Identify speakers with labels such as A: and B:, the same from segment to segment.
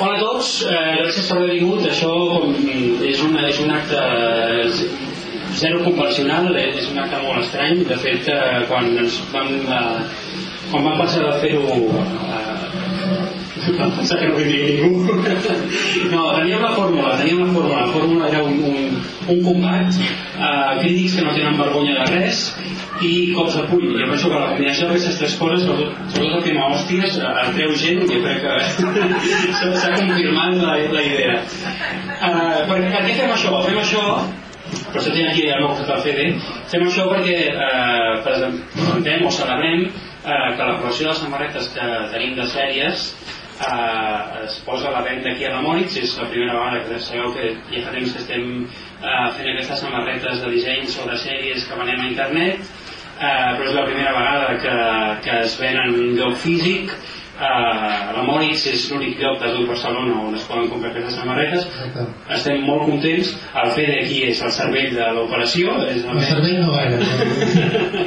A: hola a tots, uh, gràcies per haver vingut. Això com, és, una, és un acte zero convencional, és un acte molt estrany. De fet, uh, quan ens vam, uh, quan vam passar de fer-ho uh, vam pensar que no vindria ningú. No, teníem la fórmula, teníem la fórmula. La fórmula era un, un, un combat, uh, crítics que no tenen vergonya de res, i de puny. Jo penso que la combinació d'aquestes tres coses, sobretot, el tema hòsties, el treu gent, jo crec que s'ha confirmat la, la idea. Uh, per, què fem això? Fem això per això tinc aquí el meu costat el Fede, fem això perquè eh, presentem o celebrem eh, que la col·lecció de samarretes que tenim de sèries eh, es posa a la venda aquí a la Moritz, és la primera vegada que sabeu que ja fa temps que estem eh, fent aquestes samarretes de disseny sobre sèries que venem a internet, eh, però és la primera vegada que, que es ven en un lloc físic, Uh, la Moritz és l'únic lloc de tot Barcelona on es poden comprar aquestes samarretes
B: Exacte.
A: estem molt contents el Fede aquí és el cervell de l'operació és
B: El cervell no gaire. però-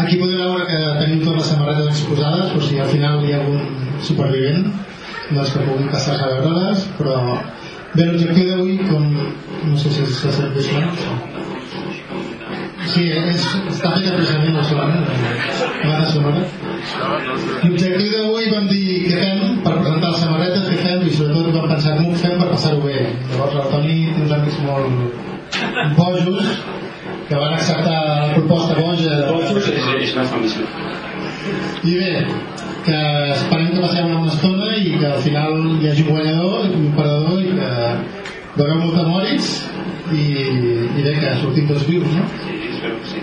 B: Aquí podeu veure que tenim totes les samarretes exposades, o sigui, al final hi ha algun supervivent dels que puguin passar a veure-les, però bé, l'objectiu d'avui, com no sé si s'ha sent visual, Sí, és, està feta precisament la solament, la sonora. L'objectiu d'avui vam dir què fem per presentar les samarretes, què fem, i sobretot vam pensar com ho fem per passar-ho bé. Llavors el Toni té uns amics molt bojos que van acceptar la proposta boja de...
A: Bojos és, família
B: I bé, que esperem que passem una bona estona i que al final hi hagi un guanyador, un perdedor i que veurem molta Moritz i, i bé, que sortim tots vius, no?
A: Espero que sí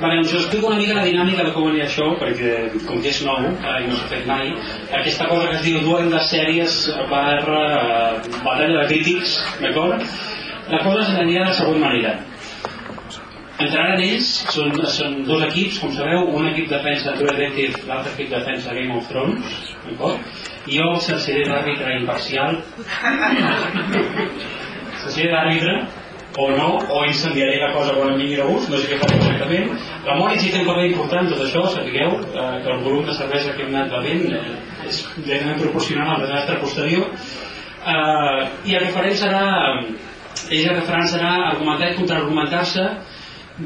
A: Vale, us explico una mica la dinàmica de com anirà això, perquè com que és nou eh, i no s'ha fet mai, aquesta cosa que es diu duel de sèries barra eh, batalla de crítics, d'acord? La cosa anirà de la següent manera. Entraran ells, són, són dos equips, com sabeu, un equip defensa True Detective, l'altre equip defensa Game of Thrones, d'acord? I jo seré l'àrbitre imparcial, seré l'àrbitre, o no, o incendiaré la cosa quan em vingui de gust, no sé què faré exactament. La Moritz hi té un paper important, tot això, sapigueu eh, que el volum de cervesa que hem anat bevent eh, és directament proporcional al desastre posterior. Eh, I el farem serà, ells el que faran serà argumentar i contraargumentar-se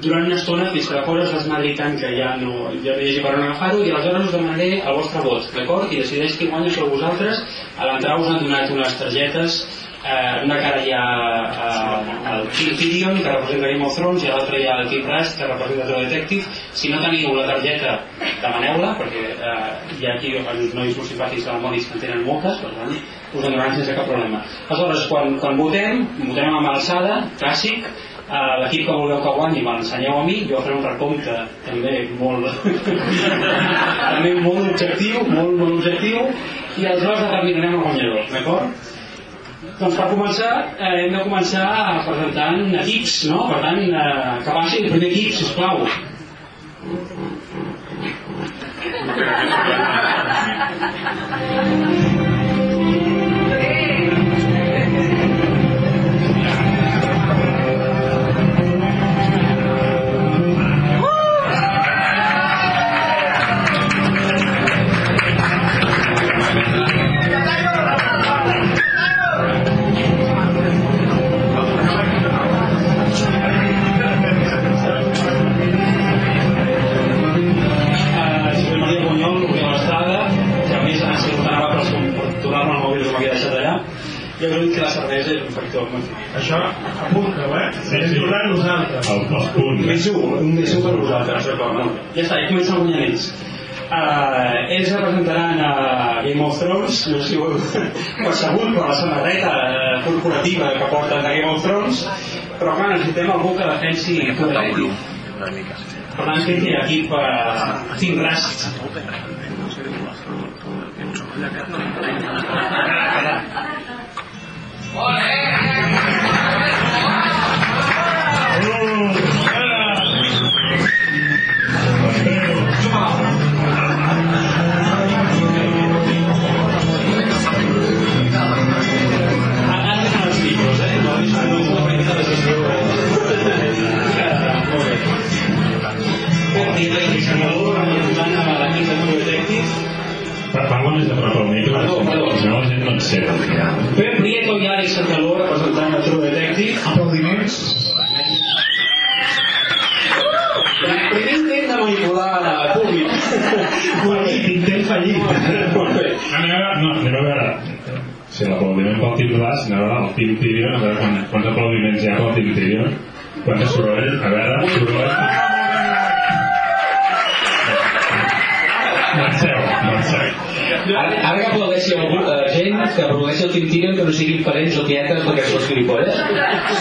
A: durant una estona fins que la cosa es desmadri tant que ja no, ja hagi per on agafar-ho i aleshores us demanaré el vostre vot, d'acord? I decideix qui guanya sou vosaltres. A l'entrar us han donat unes targetes eh, una cara hi ha eh, el Kim Tyrion que representa Game of Thrones i l'altra hi ha el Tim Rush que representa True Detective si no teniu la targeta demaneu-la perquè eh, hi ha aquí els nois molt simpàtics de la Moritz que en tenen moltes per tant us en donaran sense cap problema aleshores quan, quan votem votem amb alçada, clàssic eh, l'equip que vulgueu que guanyi me l'ensenyeu a mi jo faré un recompte també molt també molt objectiu molt, molt objectiu i aleshores determinarem el guanyador d'acord? Doncs per començar, eh, hem de començar presentant equips, no? Per tant, eh, que passi el primer equip, sisplau. Eh,
C: Això apunta-ho, eh? Sí, sí. tornar nosaltres.
D: El, els punts.
A: Més un, un més un per vosaltres, d'acord? No? Ja està, ja comencen a guanyar ells. Uh, ells representaran a Game of Thrones, no sé si ho heu percebut per la samarreta uh, corporativa que porten de Game of Thrones, però clar, necessitem algú que defensi Detective. Per tant, crec que hi ha aquí per... Pep Prieto i Àlex Santaló, representant de True Detective.
B: Aplaudiments.
A: Primer intent de manipular el públic.
C: Fallit, intent fallit.
A: Molt bé.
D: Anem a veure, no, anem a veure si l'aplaudiment pel Team Glass, anem a veure el Team Tyrion, a veure quant, quants aplaudiments hi ha pel Team Tyrion, quanta soroll, a veure, soroll.
E: Ara, ara que aplaudeixi algú, eh, gent que aplaudeixi el Tyrion que no siguin parents o tietes perquè són gilipolles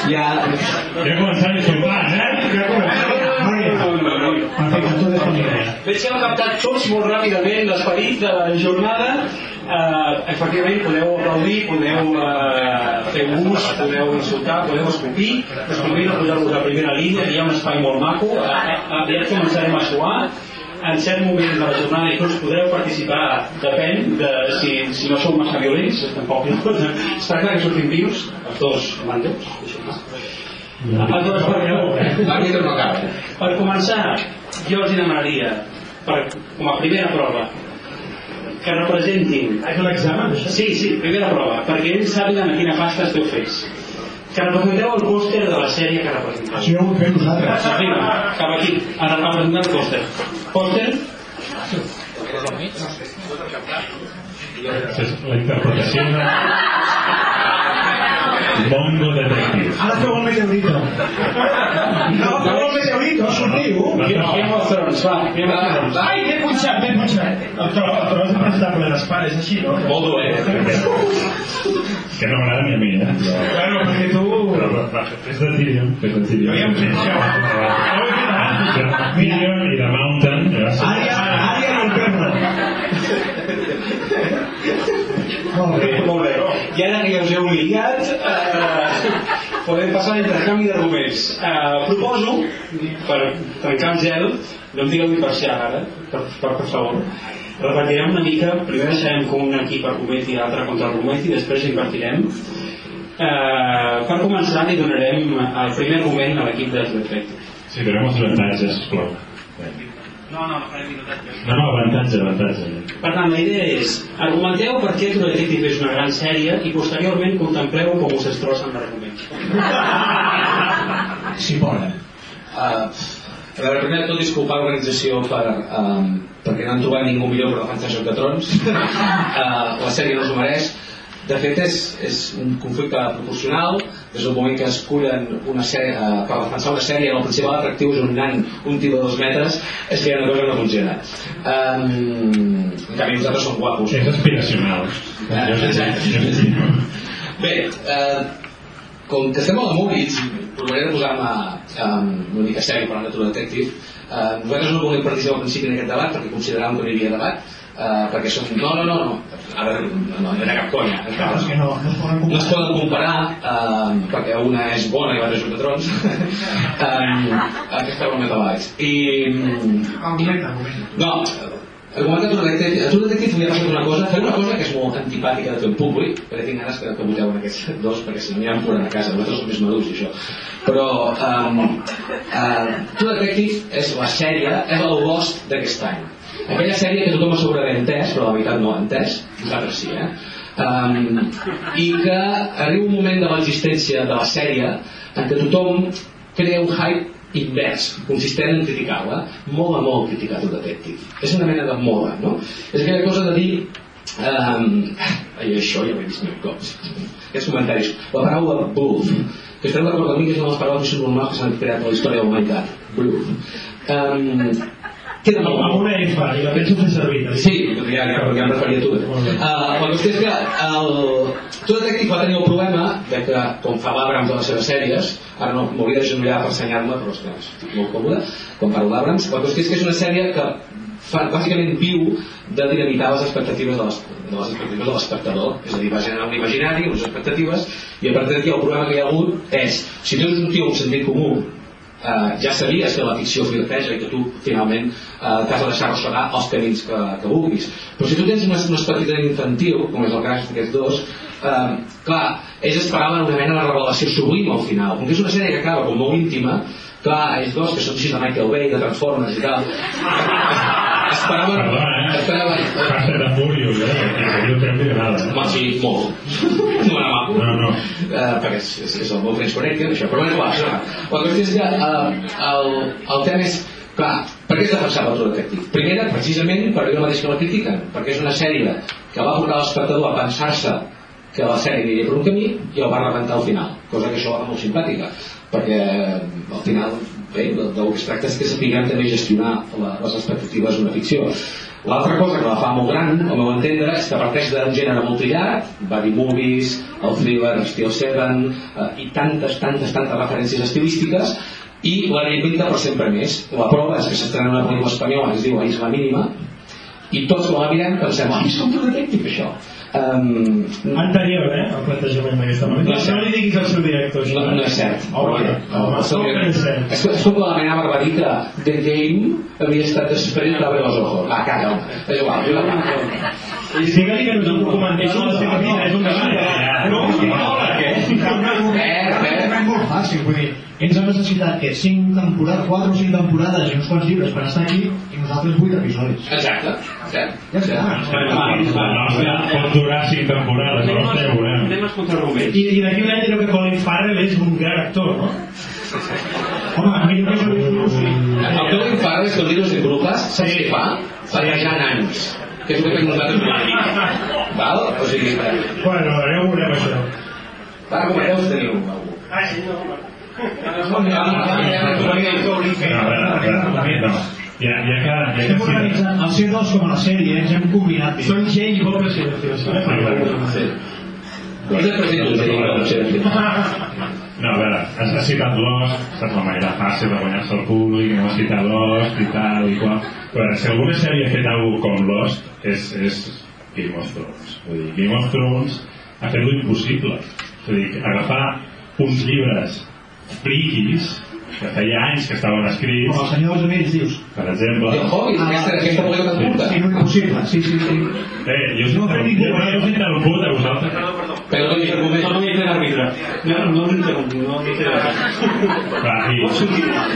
E: ja
D: Ja començant insultant, eh?
C: Ja família.
A: Veig que heu captat tots molt ràpidament l'esperit de la jornada. Uh, efectivament, podeu aplaudir, podeu uh, fer ús, podeu insultar, podeu escopir. Us convido a posar-vos a primera línia, hi ha un espai molt maco. Uh, aviat començarem a suar. En cert moment de la jornada inclús podreu participar, depèn de si, si no sou massa violents, tampoc no. Es tracta que sortim vius, els dos mandos. Aleshores, per,
E: l'àrbitre no acaba
A: per començar, jo els demanaria, per, com a primera prova, que representin...
C: És un examen, això?
A: Sí, sí, primera prova, perquè ells sàpiguen a quina pasta esteu fets. Que representeu el pòster de la sèrie que representeu.
C: Això ja ho fet nosaltres.
A: Vinga, cap aquí, a representar el pòster. Pòster?
D: La interpretació de... Mongo Detective.
C: Ara feu el meteorito. No, feu el meteorito, sortiu.
A: Game of Thrones, va, Game of Thrones.
C: Ai, m'he punxat, m'he punxat. El tro, el tro és de presentar ple d'espara, és així, no?
E: molt dolent
D: Que no m'agrada ni a mi, eh? Però,
C: Claro, perquè tu...
D: però va, va, fes de Tyrion, fes de Tyrion.
C: Jo ja ho Molt bé.
A: Molt bé. I ara que ja us heu humiliat, eh, podem passar a l'intercanvi d'arguments. Eh, proposo, per trencar el gel, no em digueu imparcial ara, per, per, per favor, repartirem una mica, primer deixarem que un equip argumenti i l'altre contra argumenti, després invertirem. Eh, per començar li donarem el primer argument a l'equip de True
D: Sí, tenemos avantatges, sisplau.
A: No, no, farem minutatge.
D: No, no, avantatge, avantatge.
A: Per tant, la idea és, argumenteu per què True Detective és una gran sèrie i posteriorment contempleu com us destrossen l'argument.
C: Si poden.
E: uh, a veure, primer de tot disculpar l'organització per, um, perquè no han trobat ningú millor per defensar Joc de Trons uh, la sèrie no s'ho mereix de fet és, és un conflicte proporcional des del moment que escullen una sèrie, uh, per defensar una sèrie el principal atractiu és un nan un tio de dos metres és que hi ha una cosa que no funciona um, en canvi nosaltres som guapos
D: És aspiracional.
E: Exacte.
D: sé.
E: Bé, eh, com que estem a la Moritz, provaré de posar-me um, una mica sèrio parlant de True Detective, eh, nosaltres no volem participar al principi en aquest debat perquè consideràvem que no hi havia debat, eh, perquè som... No, no, no, no, a veure, no, no hi ha cap conya.
C: Clar, és que no, no es poden
E: No es
C: comparar.
E: eh, perquè una és bona i l'altra és un de trons eh, aquesta broma de baix i
C: Argumenta, argumenta.
E: no, argument de True Detective, a True Detective li ha passat una cosa, fer una cosa que és molt antipàtica de fer en públic, perquè tinc ganes que, que voteu en aquests dos, perquè si no aniran fora de casa, nosaltres som més madurs i això. Però um, uh, True Detective és la sèrie, és el Lost d'aquest any. Aquella sèrie que tothom ha segurament entès, però la veritat no ha entès, nosaltres sí, eh? Um, I que arriba un moment de l'existència de la sèrie en què tothom crea un hype invers, consistent en criticar-la. Mola molt criticar True Detective. És una mena de mola, no? És aquella cosa de dir Um, ai, això ja ho he vist mil cops. Aquests comentaris. La paraula bluff, que estem d'acord amb mi que és una de les paraules més normals que s'han creat a la història de la humanitat. Bluff. Um, queda molt
C: Amb una EFA, i la penso fer servir. també.
E: Sí, ja, ja, ja em referia a tu. Uh, la qüestió és que el, True Detective va tenir el problema de que, com fa l'Abrams de les seves sèries, ara no m'hauria d'agenollar per assenyar-me, però és que estic molt còmode, quan parlo d'Abrams, la qüestió és que és una sèrie que fa, bàsicament viu de dinamitar les expectatives de les, de les expectatives de l'espectador és a dir, va generar un imaginari, unes expectatives i a partir d'aquí el problema que hi ha hagut és si tu ets un tio amb sentit comú eh, ja sabies que la ficció flirteja i que tu finalment eh, t'has de deixar arrossegar els camins que, que vulguis. Però si tu tens una, una expectativa infantil com és el cas d'aquests dos eh, clar, ells esperaven una mena de revelació sublim al final. Com que és una sèrie que acaba com molt íntima clar, ells dos que són així de Michael Bay de Transformers i tal esperaven
D: Perdona, eh?
E: esperaven
D: Fast and Furious, eh? El temps li agrada, eh?
E: Home, sí, molt. No era maco.
D: No, no.
E: Uh, perquè és, és, és el meu French això. Però clar, clar. La qüestió és que uh, el, el tema és Clar, per què es defensava el True Detective? Primera, precisament per allò mateix que la critiquen, perquè és una sèrie que va portar l'espectador a pensar-se que la sèrie aniria per un camí i el va rebentar al final, cosa que això era molt simpàtica, perquè al final bé, del del que es tracta és que sapiguem també gestionar la, les expectatives d'una ficció. L'altra cosa que la fa molt gran, al meu entendre, és que parteix d'un gènere molt trillat, body movies, el thriller, Steel Seven, eh, i tantes, tantes, tantes referències estilístiques, i la reinventa per sempre més. La prova és que s'estrena una pel·lícula espanyola que es diu La Isla Mínima, i tots quan la mirem pensem, ah, és com un detective això. Um,
C: Anterior, eh, el plantejament d'aquesta manera.
E: No és.
C: No li diguis al seu director, això.
E: no, no és cert.
C: Home,
E: El seu
C: com que no és cert?
E: És, és com la manava per dir que The Game havia estat després d'abre els ojos. Va, calla, home. És igual, jo la
C: Digue-li que no és un documental la seva vida, és un documental. No, no, què?
E: Eh, eh.
B: És molt fàcil, vull dir, ells han necessitat que 5 temporades, 4 o 5 temporades i uns quants llibres per estar aquí i nosaltres 8 episodis.
E: Exacte. cert.
B: Ja està.
D: La nostra pot durar cinc temporades, la nostra ja ho veurem.
A: Temes contra arguments.
C: I, i d'aquí un any que Colin Farrell és un gran actor, no?
B: Home, a mi no és un
E: El és que el virus de Brujas, saps què fa? Barrejant anys. Que és el que fem nosaltres mica. Val? O sigui,
C: Bueno, ja ho veurem, això.
E: va, com hereus teniu
C: Ah.
D: Ja, ja que... Ja que
B: Estem
D: sí,
B: organitzant el C2 com a la sèrie, ens hem combinat. bé.
C: Són Jay i eh?
E: De l'observació.
D: No, a veure, has, citat Lost, saps la manera fàcil de guanyar-se el públic, no has citat Lost i tal i qual. Veure, si alguna sèrie ha fet alguna com Lost, és, és Game of Thrones. Vull dir, Game of Thrones ha fet l'impossible. És a dir, agafar uns llibres friquis que feia anys que estaven escrits,
B: Com el senyor dels anells, dius.
D: per exemple...
E: El Hobbit, aquesta, aquesta pel·lícula tan curta.
B: Sí, no impossible, sí, sí, sí.
D: Eh, jo us interrompo, jo us interrompo a vosaltres.
E: Però no hi ha moment.
A: No m'hi té l'àrbitre. No, no no m'hi té l'àrbitre.
D: Va, i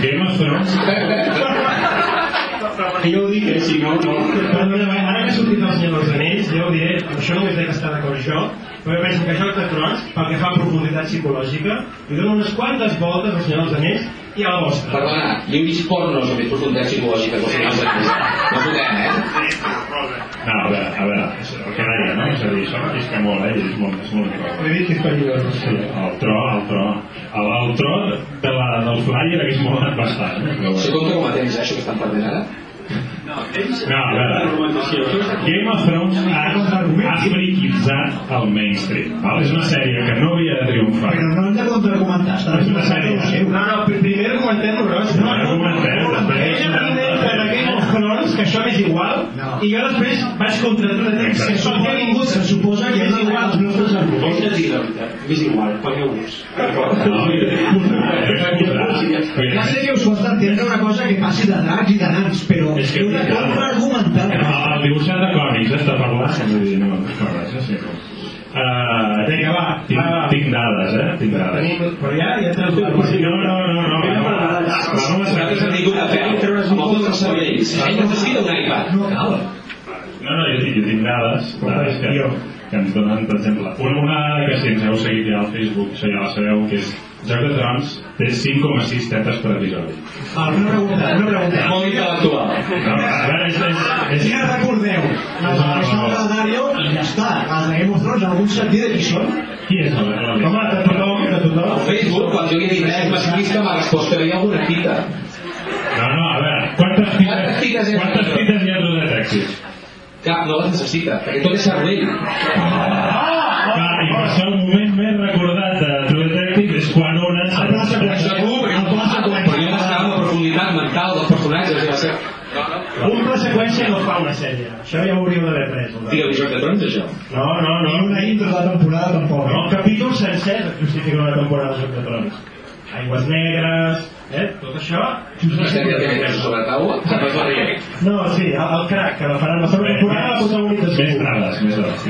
D: Game of Thrones
A: Que jo ho dic, eh, si no, no.
C: Perdona, ara que ha sortit el Senyor dels Anells, jo ho diré, amb això només he d'estar d'acord jo, però jo penso que Joc de Trons, pel que fa a profunditat psicològica, li dona unes quantes voltes al Senyor dels Anells i a la vostra.
E: Perdona, jo he vist pornos amb profunditat psicològica, que al final no fotem, eh?
D: No, a veure, a veure, el que deia, no? És a dir, això m'arrisca molt, eh? És molt, és molt cosa.
C: He dit que és perillós.
D: Sí, el tro, el tro. El, el tro de la, del flyer hagués molat bastant, eh? Però
E: Se
D: bueno.
E: compta com a temps, eh, això que estan perdent ara?
A: No.
D: No, a veure. Game of Thrones ha, ha friquitzat el mainstream. Val? És una sèrie que no havia de triomfar.
B: Però no hem de contraargumentar,
D: És una sèrie.
C: No, no, pr- primer argumentem Ros.
D: No, argumentem, després.
C: Thrones, que això m'és igual,
B: No.
C: i jo després vaig contra tu de text, que això té ningú
B: Se suposa que és igual els nostres
A: Vols
B: arguments.
A: que et digui la veritat? M'és igual, pagueu-vos.
D: No,
B: Ja sé que us costa entendre una cosa que passi de dracs i de nans, però
D: És que-
B: heu de contraargumentar.
D: El dibuixant de còmics està parlant, dir, no, no, res, sí. Uh,
C: Vinga, va,
D: tinc,
C: va,
D: tinc dades, eh? Tinc dades.
C: Tenim, però ja, ja tens la
D: No, no, no, no. Vamos a
E: Nosaltres hem tingut a peu amb tots cervells. Ell necessita un iPad.
B: No cal.
D: No, no, jo tinc, jo tinc dades, dades que,
C: Jo.
D: que ens donen, per exemple, una, una que si ens heu seguit ja al Facebook, això ja la sabeu, que és Joc de Trons té 5,6 tetes per episodi.
B: Ah, una pregunta, una pregunta.
E: Molt intel·lectual.
D: No, a veure, és... és, és,
B: Si ja recordeu, les de l'Alexandre Dario i ja està. Les de Game of Thrones, en algun sentit de qui són?
D: qui és el el-
C: Home, de tothom, de tothom.
E: Facebook, quan jo li he dit que és masclista, m'ha respost que veia alguna fita.
D: No, no, a veure, quantes
E: Quantes
D: fites,
E: fites hi ha?
D: quantes fites hi ha de detectius?
E: Cap no les necessita, perquè tot és cervell.
D: Clar, i per això el moment més recordat de True Detective és quan una...
E: Segur, perquè
C: El pla seqüència.
E: perquè jo m'estava en la profunditat mental dels personatges i va ser...
C: Un pla seqüència no fa una sèrie. Això ja ho hauríeu d'haver pres.
E: Digue-li Joc de Trons, això.
C: No, no, no.
B: Ni una intro de temporada tampoc.
C: No, capítols sencers et justifiquen una temporada de Joc de Trons. Aigües negres, eh? Tot això...
E: Sobre taula, no.
C: No, sí, el, el crack, que la faran la segona temporada la
D: Més dades, més dades.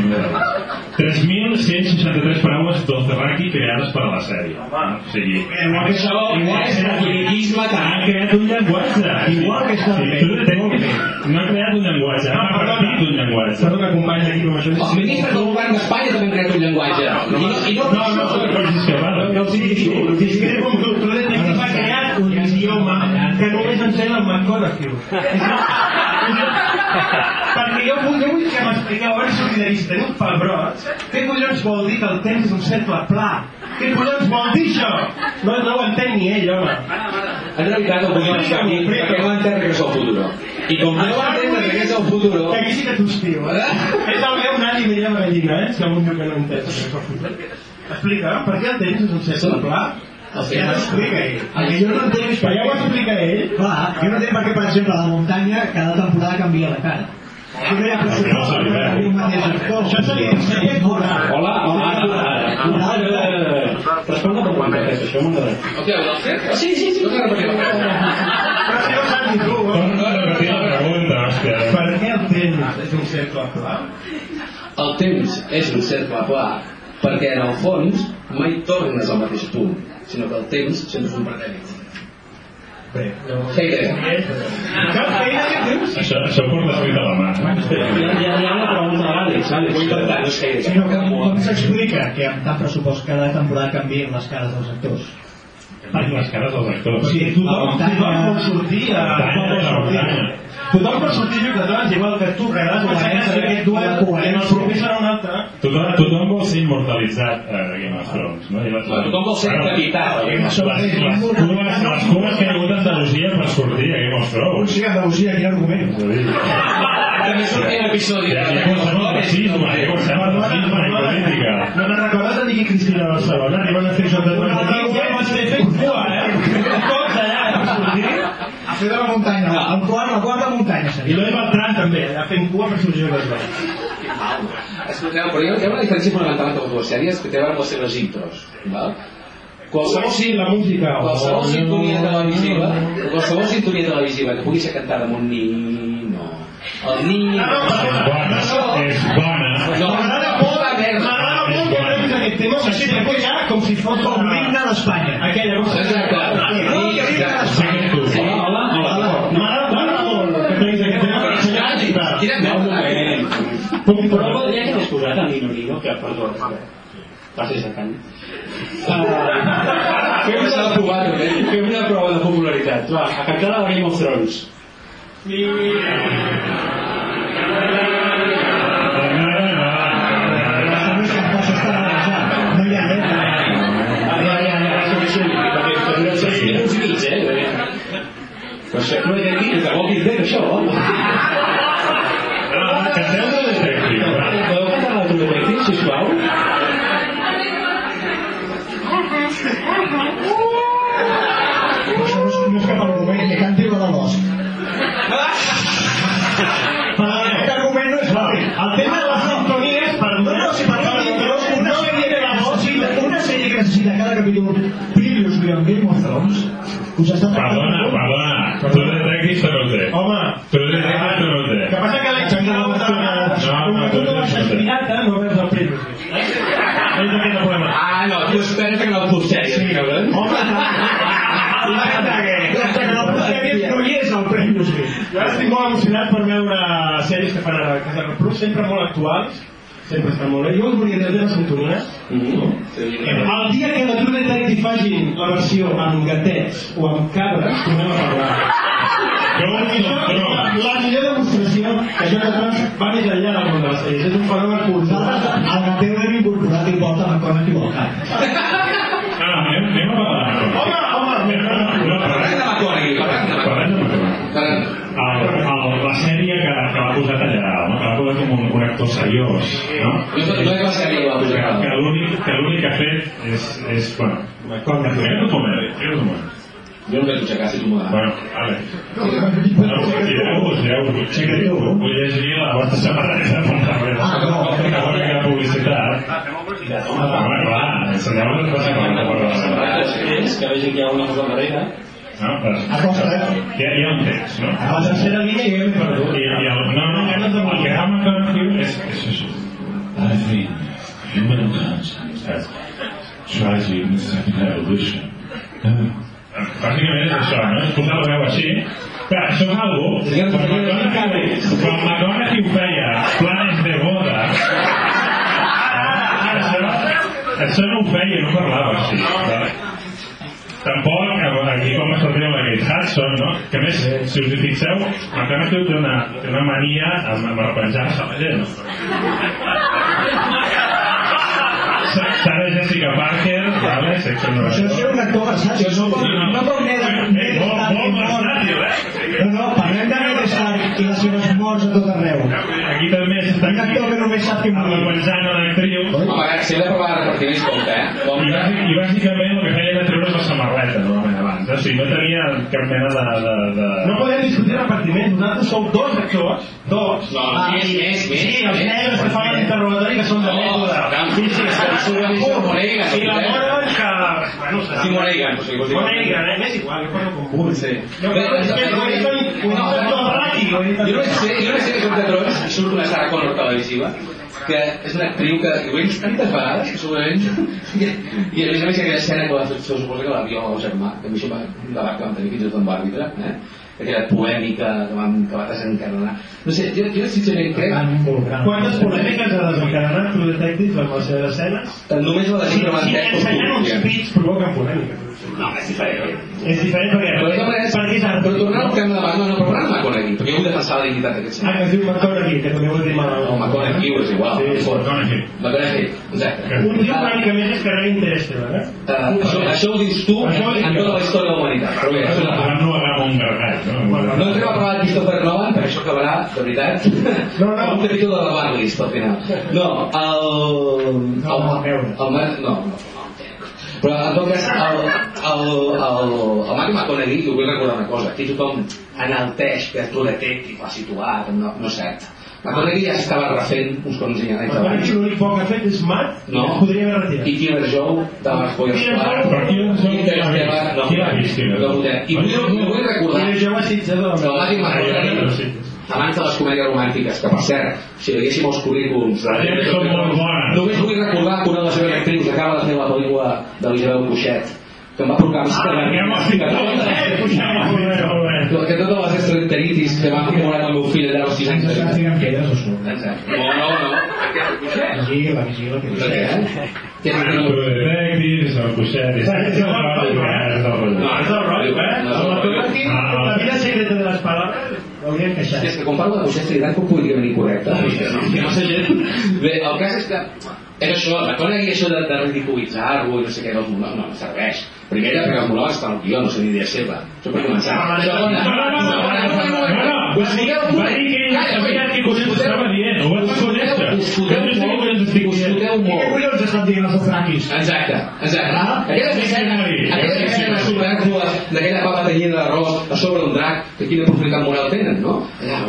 D: 3.163 paraules d'Ozeraki creades per a la sèrie.
C: Home.
D: O sigui,
C: Igual que això, igual que
E: És
C: això,
E: friquisme
D: han creat un llenguatge.
C: Igual que està
D: Sí, Detective no ha creat un llenguatge, ha repartit un llenguatge.
C: Perdona, company, aquí com això...
E: Els ministres del govern d'Espanya també han creat un llenguatge. I no, i no,
C: No, no,
D: No pots discrepar.
C: no, sí, sí, discrep com tu. Tu detective el McConaughey. Perquè jo vull, jo vull que m'expliqueu, a veure si solidarista, teniu pebrots, què collons vol dir que el temps és un cercle pla? Què collons vol dir això? No, no ho entén ni ell, home.
E: En realitat el punt és aquí, perquè no entén és el futur. I com que no entén és el futur,
C: Que aquí sí que t'hostio, eh? És el meu nani vella la gallina, eh? Si algú diu que no entén és el futur. Explica, per què el temps és un cercle pla? Ja t'explica ell.
B: El que jo no entenc és per
C: Però ja ho explica ell.
B: Clar, jo no entenc per què, per exemple, la muntanya cada temporada canvia la cara. No
D: no,
B: no un mateix actor.
C: Això seria, seria coral.
A: Hola, hola, Respon la pregunta, això m'agrada.
E: El què, el fer? Sí, sí, sí. No
C: Però si no ho saps ni tu?
D: Torna a repetir la pregunta, hòstia.
C: Per què el temps és un cercle pla?
E: El temps és un cercle pla perquè en el fons mai tornes al mateix punt, sinó que el temps sempre és un pretèrit.
C: Bé, no...
E: Hater.
C: Cap feina que tens?
D: Això, això ho porta escrit a la mà.
A: Hi ha, hi ha, hi ha una pregunta de l'Àlex, Àlex.
E: Vull intentar, no és hater.
B: Sinó que com s'explica que amb tant pressupost cada temporada canvien les cares dels actors?
D: Les cares dels
C: O
D: actors.
C: sigui, tothom,
B: La muntanya-
C: tothom pot sortir a... Tothom
D: la
C: sortir. Tothom pot sortir a jugadors, igual que tu, que
B: La
C: guanyar
B: coherència,
C: aquest duel,
B: la
C: en el proper serà un altre.
D: Tothom, tothom vol ser immortalitzat a Game of Thrones, no? I les,
E: Tothom vol ser capital.
D: Les, les, les, les, cues, les cues que hi ha hagut a Andalusia per sortir a Game of
B: Un
D: Thrones.
B: sí que Andalusia, quin argument.
D: És a dir,
E: També és un episodi
D: Hi ha ha qualsevol racisme, hi ha qualsevol racisme i política.
C: No te'n recordes de Nicky Cristina a Barcelona? Arriben a fer joc de duel. Ja vas fer fent cua, eh? Eh.
B: Fet de la muntanya, el quart, la quarta muntanya
C: I
B: seria.
C: l'Oi Beltran també, allà fent cua per joc de duel.
E: Escolteu, però hi ha hi ha una diferència fonamental entre les dues sèries que té a veure amb les seves intros. Val? Qualsevol,
C: Sí, la música.
E: qualsevol
C: Oh,
E: sintonia
C: no.
E: televisiva, qualsevol sintonia televisiva que pugui ser cantada amb un nino, el nino...
C: Ah, no,
D: És bona, és bona.
E: No,
C: M'agrada molt,
E: merda.
C: m'agrada molt que treguis aquest tema, ja com si fos
B: Com l'himne d'Espanya.
C: Aquella cosa.
E: Exacte.
D: Sé que tu.
E: Sí.
A: Hola, hola.
C: M'agrada m'agrada molt que treguis aquest tema, perquè senyal llibertat.
E: Quina merda.
A: Però podria que hagués posat a Nino, que perdó, passis de cany. Uh, fem,
E: S'ha de provar, també.
A: fem una prova de popularitat. Va, a cantar la Game of Thrones.
B: Estar barrejat. No.
A: Ah, ja, ja, ja, suficient, perquè que dura 6 minuts i mig? Però això no he dit que de Walking Dead, això, home.
D: Canteu de
B: us està
D: Perdona, perdona. Tu detective te no té.
C: Home,
D: Tu detective te no té.
C: que passa que l'he aixecat moltes vegades.
D: No, no,
C: tu no
D: no,
C: vas
D: no, no.
C: no veus el premi. És aquest el problema.
E: Ah, no, tu esperes que no el sí. cabrón.
C: Home,
B: no no és el Premi
C: Jo estic molt emocionat per veure sèries que fan a Casa Reprou, sempre molt actuals, sempre estan molt bé. Jo us volia dir el tema sintonia. El dia que la True Detective facin la versió amb gatets o amb cabres, tornem a parlar.
D: Jo no,
C: això és la,
D: no.
C: la millor demostració que això de trans va més enllà del món de les sèries. És un fenomen cultural.
B: el gateu l'hem incorporat i porta la cosa equivocada.
D: Ah, anem, anem a parlar.
C: Home, home,
D: No,
E: Parlem de McConaughey, parlem de
D: Parlem de el, el, la sèrie que, que l'ha posat allà, no? que l'ha posat com un, un actor seriós, no?
E: No no és la sèrie que va
D: Que,
E: posar.
D: que l'únic que que ha fet és, és bueno, com que és un comèdia, és un comèdia.
E: Jo no vaig aixecar si tu m'ho
D: Bueno, vale. No, gireu-vos, gireu-vos. Vull llegir la vostra samarreta per saber que bona que publicitat. Home, clar, ensenyeu les coses com que per la samarreta.
A: És que vegin que hi ha una cosa darrere.
D: No, però... Hi ha, hi ha un text, no?
C: A la tercera línia jo m'he perdut.
D: I, i el, no, no, el que fa McConaughey és, és això.
F: I think humankind has tragic second evolution. Uh,
D: Bàsicament és això, no? És posar la veu així. Clar, això és algo... Quan McConaughey, quan McConaughey ho feia planes de boda, això, això no ho feia, no parlava així. Vale? Tampoc, aquí com es trobem la Kate Hudson, no? Que a més, si us hi fixeu, McConaughey té una, té una mania amb, amb arrepenjar-se a la gent. Sarah Jessica Parker, vale? Sex and the
G: Això és un actor versàtil, no com, no com Ned,
D: eh?
G: No, no, parlem de Ned Stark i les seves morts a tot arreu.
D: Aquí també s'està
G: Un actor que només sap que morir.
D: arrepenjant a l'actriu
E: Home, a veure, si hem de parlar de repartiments, compte, eh?
D: i,
E: Compte.
D: bàsic, i bàsicament el que feien era treure's la samarreta normalment abans, eh? o sigui, no tenia cap mena de... de, de...
C: No podem discutir repartiment, vosaltres sou dos actors, dos.
E: No, més, més, més.
C: Sí, els negres que fan l'interrogatori que són de mètode.
E: sí, sí, Moreira,
C: I la
E: eh?
C: Mora que... Bueno, serà...
E: Sí, dir-
C: Moreira, eh? M'és igual, jo parlo com vull.
E: Sí.
C: Jo
E: no,
C: ràtic,
E: Jo no ser que de Trons surt una Sarah Connor televisiva que és una actriu que ho he vist tantes vegades que segurament i, i a més a més aquella escena que va fer se suposa que l'avió al germà que a mi això va un debat que vam tenir fins i tot amb l'àrbitre eh? aquella polèmica que, vam, que va desencadenar no sé, jo, jo sincerament crec.
C: Quantes polèmiques ha desencadenat True Detective amb les seves escenes?
E: que només la de
C: Si,
E: sempre
C: si ensenyant uns pits provoquen polèmica.
E: No, és diferent
C: És diferent perquè...
E: però, de
C: perquè és art.
E: però tornant al tema de no, no, però parlant de McConaughey perquè jo vull defensar la dignitat d'aquest
C: Ah,
E: senyor
C: que es diu McConaughey, que també ho he dit mal.
E: o McConaughey és igual
C: Sí, sí.
D: McConaughey.
E: McConaughey, exacte
C: Un tio una mica més és que no Interstellar, eh?
E: Això, això ho dius tu
C: ho
E: en tota la història de la humanitat. Però bé, això és una part.
D: No un gargat, no?
E: No entrem a parlar de Christopher Nolan, perquè això acabarà, de veritat,
C: No, no.
E: un capítol de la Barlist, al final. No, el...
G: No, no, a veure.
E: El, el, no, no, no. Però en tot cas, el, el, el, el Matthew McConaughey, jo vull recordar una cosa, aquí tothom enalteix que tu detecti, fa situat, no, no és cert. McConaughey ja estava refent uns quants anys abans.
C: l'únic poc que ha fet és mat,
E: No.
C: podria haver retirat.
E: I Killer Joe, de les Polles
C: Killer
E: Clar,
C: Joe,
D: Però qui l'ha vist?
E: Interstellar, no,
D: Qui l'ha vist, Killer
E: no
D: Joe?
E: votem. I vull, i vull recordar
C: I jo ho assitjador.
E: que el Matthew
D: Ah, ja,
E: McConaughey
D: sí.
E: Abans de les comèdies romàntiques, que per cert, si veiéssim els currículums de
D: que són molt bones.
E: només vull recordar que una de les seves actrius acaba de fer la pel·lícula de l'Isabel Cuixet, que em va provocar més que
D: Ah,
E: que que totes les gastroenteritis que m'ha acumulat el meu fill allà als 6 anys
G: Ens
E: de
G: està
E: vida.
G: tirant pedres o surt.
E: No, no, no.
G: Vigila, vigila, que
E: és
D: El
E: el
D: Detective, és el
C: rotllo, eh?
D: és el rotllo.
E: No,
C: eh?
E: No, no,
D: no.
C: la vida secreta de les paraules, hauríem queixat.
E: És que quan parlo de tan poc políticament incorrecte. Que no sé gent. Bé, el cas és que és això, la cosa aquí això de, de ridiculitzar-lo i no sé què monòlegs, no, no serveix. Primera, perquè els monòlegs estan al guió, no són idea seva. Això per començar. Segona. Us
D: sé què
E: molt, molt.
G: collons estan dient els ofraquis?
E: Exacte, exacte. Aquelles escenes, aquelles escenes supèrflues d'aquella papa tenyida d'arròs a sobre d'un drac, que quina profunditat moral tenen, no? Allà,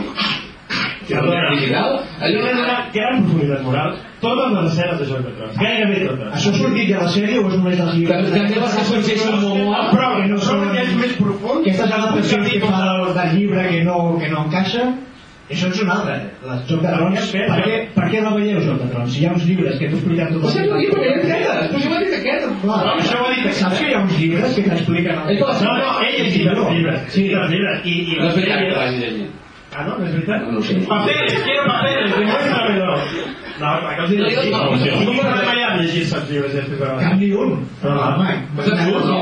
E: Perdona, digital,
C: Allò
E: allò
C: era, que eren profunditat moral, totes les escenes de Joc de Trons, gairebé totes.
G: Això ha sortit ja a la sèrie o és només dels llibres?
E: També les que són Jason Momoa,
C: Però que no són que és més profund.
G: Aquestes adaptacions que fa del, llibre que no, que no encaixa, això és una altra. Les Joc de Trons, per què, per què no veieu Joc de Trons? Si hi ha uns llibres que t'ho expliquen tot
E: Però sempre ho perquè ell aquest, però jo m'ha dit aquest.
C: No, això ho ha dit
G: Saps que hi ha uns llibres que t'expliquen...
E: Les-
C: No, no, ell ha llegit els llibres. Sí, els llibres. I, i
E: és que l'hagi llegit.
C: Ah, no? No és veritat?
E: No, no sé.
C: Papeles, quiero papeles, demuéstramelo. No, clar que els he
E: No, jo
C: llegit.
E: no,
D: no,
C: retallat llegir-se els llibres després de
G: Cap ni un. Però, home,
E: Pues és no?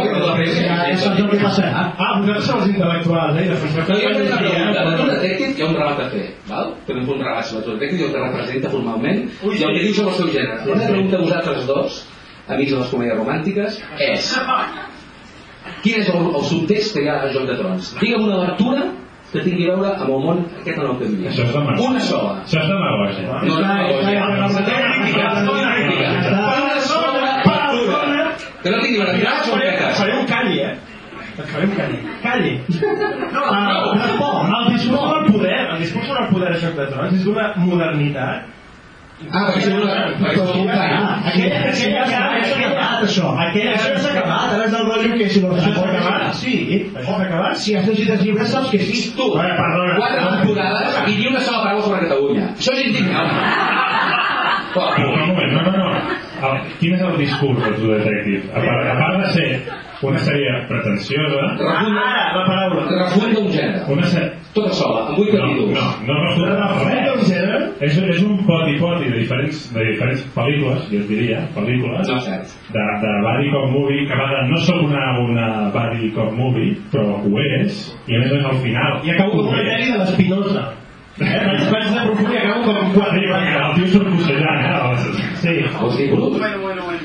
E: Que
G: el passarà.
C: Ah, vosaltres sou els intel·lectuals, eh?
E: No, jo tinc una pregunta. De
C: que
E: tu detective hi ha un relat a fer, val? Tenim un relat sobre tu detective el que representa formalment
C: Ui,
E: i el que diu sobre el seu gènere. La meva pregunta a vosaltres dos, amics de les comèdies romàntiques, és quin és el, el subtext que hi ha a Joc de Trons? Digue'm una lectura que tingui a veure amb el món aquest en el que vivim.
D: Això és demagògia.
E: Una sola.
D: Això és demagògia.
E: No, no, no, no. Que no tingui veracitat són petes.
C: Faré un calli, eh? Faré un calli. Calli. No,
G: no, no.
C: el discurs sobre el poder, el discurs sobre el poder a Joc de Trons és d'una modernitat
E: Ah, perquè
G: aquella, això.
C: Aquella-
G: Això s'ha acabat, ara és del rotllo que si no
C: Això s'ha acabat?
G: Sí,
C: s'ha acabat?
G: Si has llegit els llibres saps que sí.
E: Tu, quatre temporades i ni una sola paraula sobre Catalunya. Això és indignant.
D: Un moment, no, no, no. El, quin és el discurs de True Detective? A part, a part de ser una sèrie pretensiosa,
E: Refull,
C: Ara, la paraula.
E: refull d'un gènere.
D: una sèrie...
E: Tota sola, amb vuit
D: No,
E: capítols.
D: no, no resulta
C: Refull d'un gènere?
D: És, és un poti-poti de diferents, de diferents pel·lícules, jo et diria, pel·lícules,
E: No, cert.
D: de, de Buddy Cop Movie, que a vegades no sóc una, una Buddy Cop Movie, però ho és, i a més a més al final...
C: I acabo com una
D: és.
C: pel·li de l'Espinosa. Eh? Vaig, vaig de profund i acabo com un
D: perquè el tio surt bussejant, eh?
C: Sí.
E: Vols dir brut?
A: Bueno, bueno, bueno.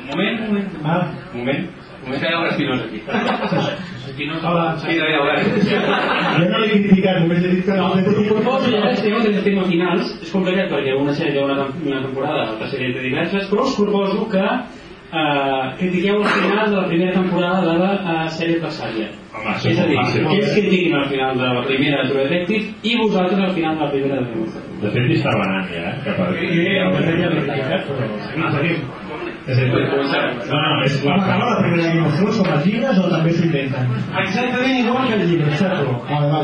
A: Un moment, un moment.
C: Ah,
A: Un moment. Un moment que hi ha un espinós aquí. Espinós.
C: Hola.
A: Sí, David Albert.
C: jo no l'he criticat, només he dit que no.
A: Proposo ja el tema del tema finals és complicat perquè una sèrie té una, tem- una temporada, altra sèrie té diverses, però us proposo que eh, critiqueu el final de la primera temporada de la eh, sèrie adversària.
D: Home,
A: és a dir,
D: és fàcil.
A: ells critiquin el final de la primera de True Detective i vosaltres el final de la primera de True Detective.
D: De fet, hi estava anant ja, eh? Cap a...
C: Sí, el que tenia l'he criticat, però...
D: No, seguim. És a dir, no, no, és la...
G: Com acaba la primera Thrones, com els llibres, o també s'inventen?
C: Exactament igual que el llibre, exacto.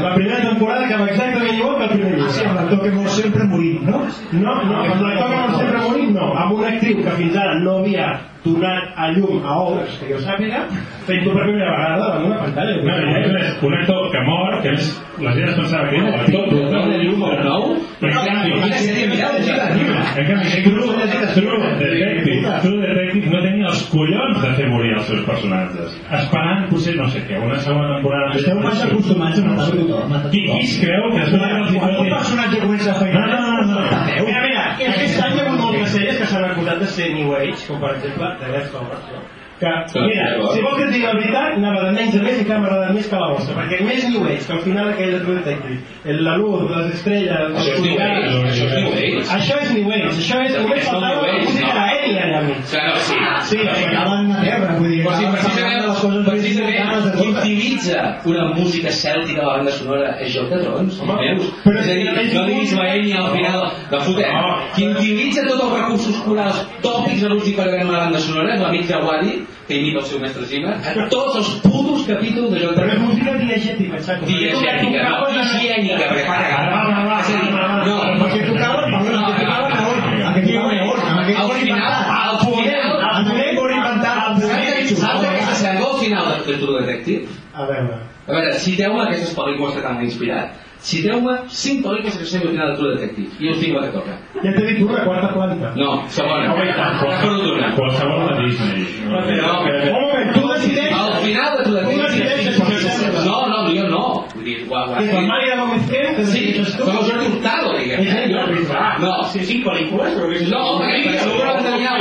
C: La primera temporada acaba exactament igual que el primer
G: Ah, sí,
C: llibre.
G: amb l'actor que vol sempre morir, no?
C: No, no, amb l'actor que no sempre morit, no. Amb una actriu que fins ara no havia donat a llum a obres que jo sàpiga, fent-ho per primera vegada davant una pantalla.
D: No, a més, un actor que mor, que a més la gent es pensava que era l'actor brutal de llum al nou, i en canvi, en canvi, True Detective, True Detective no tenia els collons de fer morir els seus personatges, esperant potser, no sé què, una segona temporada.
G: Esteu massa acostumats a matar tothom.
D: Qui, qui es creu que va els
G: Quan un personatge comença a fer...
D: No, no, no, no.
C: Mira, mira, aquest any hi ha hagut moltes sèries que s'han acusat de ser New Age, com per exemple The Leftovers, que, mira, si vols que et digui la veritat, anava de menys a més i que m'ha agradat més que la vostra, perquè més New Age, que al final aquell de Detective, el- la luz, les estrelles,
E: Això és New Age, això és New Age.
C: Això és New Age, això és... Només
E: És
C: faltava
E: New
C: la
E: Age,
C: música
E: no?
C: aèria allà mig.
E: O sigui, sí.
C: Sí,
G: Acaben a terra, vull dir...
E: Però si precisament,
G: de
E: precisament
G: de
E: qui utilitza una música cèltica a la banda sonora és Joc de Trons,
C: Home,
E: veus?
C: però
E: és a dir,
C: és-
E: no diguis Maeni al final de fotem. Qui utilitza tots els recursos corals tòpics de l'últim que a la banda sonora és l'amic Jawadi, que imita el seu mestre Zimmer, a tots els putos capítols de de
C: Però música diegètica, exacte.
E: Diegètica, no higiènica, perquè fa cagar. És a dir, no,
G: El que tocava, perdona, el que tocava llavors, el que tocava llavors, amb aquell
E: al final, al final,
G: aquell cor inventat, amb
E: saps a què s'assembla al final de True Detective?
C: A veure,
E: A veure, citeu-me aquestes pel·lícules que t'han inspirat. Citeu-me cinc pel·lícules que s'han final de True Detective. I us dic la que toca.
C: ja t'he dit una quarta planta.
E: No, segona. Has perdut una.
D: Qualsevol de Disney. No,
E: No,
C: Un moment, tu decideixes...
E: Al final de True
C: Tu decideixes
E: Detective... No, no, jo no. Vull dir, ha
C: I quan
E: escrit.
C: Màriga Gómez
E: Sí,
C: decideixes tu...
E: el Jordi Hurtado, diguem.
C: No?
E: No,
A: Sí, cinc pel·lícules, però
E: no, perquè segurament tenia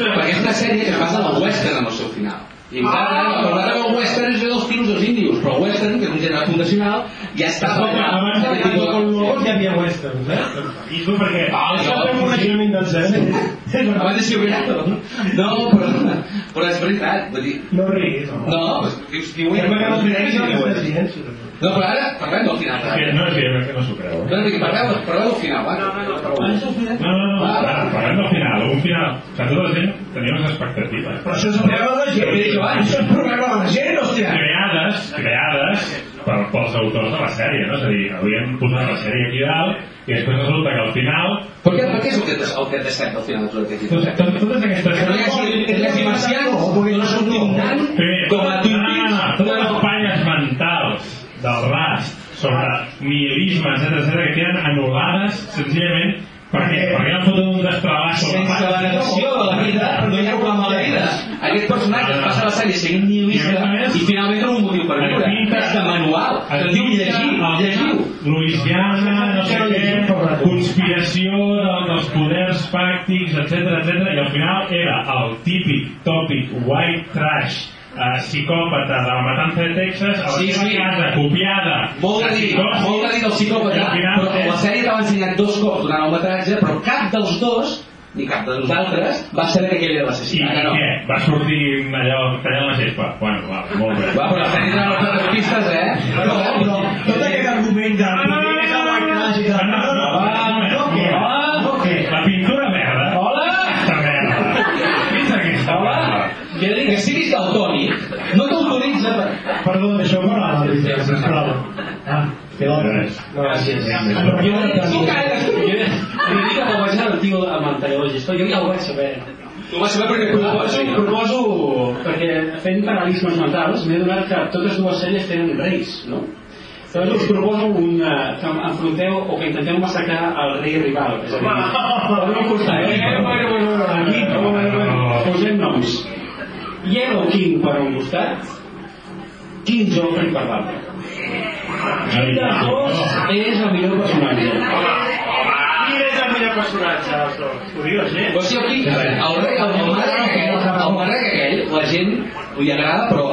E: perquè és una sèrie que basa en el western en el seu final. I nosaltres, nosaltres el western és dels índios, però el western, que és un gènere fundacional, ja estava...
C: Escolta, abans de
E: tipus
C: con ja havia westerns, eh?
D: I tu per què?
E: Ah,
C: Això fem un coneixement del cel.
E: Abans de Silverato. No, però, però és veritat. Vull dir,
C: No riguis,
E: no, dius, diu,
C: És perquè no
E: diu, No, però ara parlem del final.
D: Que no, és que, que no s'ho creu.
E: No, dic, parleu, parleu del final, va.
A: No, no, no.
D: No, no, no, parlem del final, un final. O sigui, tota la gent tenia unes expectatives.
G: Però això és un problema de la gent. Això és un problema de la gent, hòstia.
D: creades, creades per, pels autors de la sèrie, no? És a dir, havien posat la sèrie aquí dalt i després resulta que al final
E: Per què, per què és el que, el que et decep al final de tot aquest
D: tot,
E: tipus?
D: tot, totes aquestes
E: Que no hi hagi, que hi hagi marcians, no sortim tant
D: Primer,
E: com a
D: totes,
E: Twin
D: no, no, no,
E: Peaks.
D: totes les campanyes mentals del rast sobre nihilisme, etc etc que queden anul·lades senzillament perquè, perquè han fotut un destrabàs sobre
E: Sense la negació de la vida no hi ha problema de la vida. Aquest personatge es passa la sèrie seguint nihilista i finalment té un motiu per viure. És de manual. Que et diu llegir, llegiu.
D: Louisiana, no sé què, conspiració del- dels poders fàctics, etc etc i al final era el típic tòpic white trash uh, psicòpata de la matança de Texas a la
E: Sí,
D: seva
E: sí.
D: casa, copiada
E: Molt de dir,
D: psicòpata.
E: molt de dir del psicòpata,
D: al final
E: però la sèrie t'ha ensenyat dos cops durant el metratge, però cap dels dos, ni cap de nosaltres, va saber que aquell era l'assassí.
D: i
E: Ara no.
D: què? Va sortir allò tallant la gespa? Bueno, va, molt bé.
E: Va, però la sèrie t'ha donat les pistes, eh?
G: Però, però tot aquest argument de és el white trash i tal, no, no, no, no, què? No, què?
D: La pintura verda.
E: Hola!
D: Aquesta merda. Vist aquesta
E: Hola!
D: merda?
E: Que dic que siguis daltònic no t'autoritza per...
G: Perdó, això m'agrada, Alicia, sisplau. Ah, que
D: Res.
E: Gràcies.
A: Jo, jo, jo dic que vaig anar al tio de gestor, jo ja ho vaig saber.
E: Tu vas saber perquè
A: Proposo, proposo perquè fent paral·lelismes mentals m'he donat que totes dues sèries tenen reis, no? Llavors us proposo un, uh, que enfronteu o que intenteu massacrar el rei rival. És a dir, per un costat, eh? Bueno, bueno, bueno, aquí, bueno, bueno, posem noms. Yellow King per un costat, King Joffrey per l'altre. Quin dels dos és el millor personatge?
C: Quin és el millor personatge dels dos? Ho diu la gent.
E: O sigui, aquí, el rei, el, el marrec aquell, el marrec aquell, la gent li agrada, però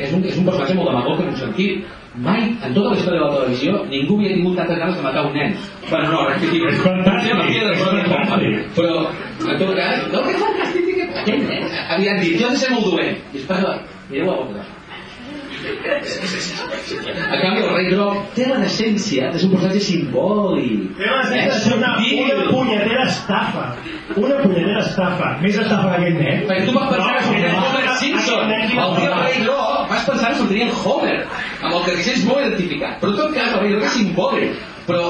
E: és un, és un personatge molt demagog en un sentit. Mai, en tota la història de la televisió, ningú havia tingut tantes ganes de matar un nen. Bueno, no, rectifico.
D: És fantàstic,
E: de
D: és fantàstic.
E: Però, en tot cas, no, que fantàstic, que aquell nen havien dit, jo he de ser molt dolent. I espera, mireu la boca. A canvi, el rei groc té la decència de ser un personatge simbòlic.
C: Té la gent de ser una, una punyetera estafa. Una punyetera estafa.
G: Més estafa que aquest nen.
E: Perquè tu vas pensar que sortiria Homer Simpson. El tio rei groc, vas pensar que sortiria en Homer, amb el que és molt identificat. Però en tot cas, el rei groc és simbòlic. Però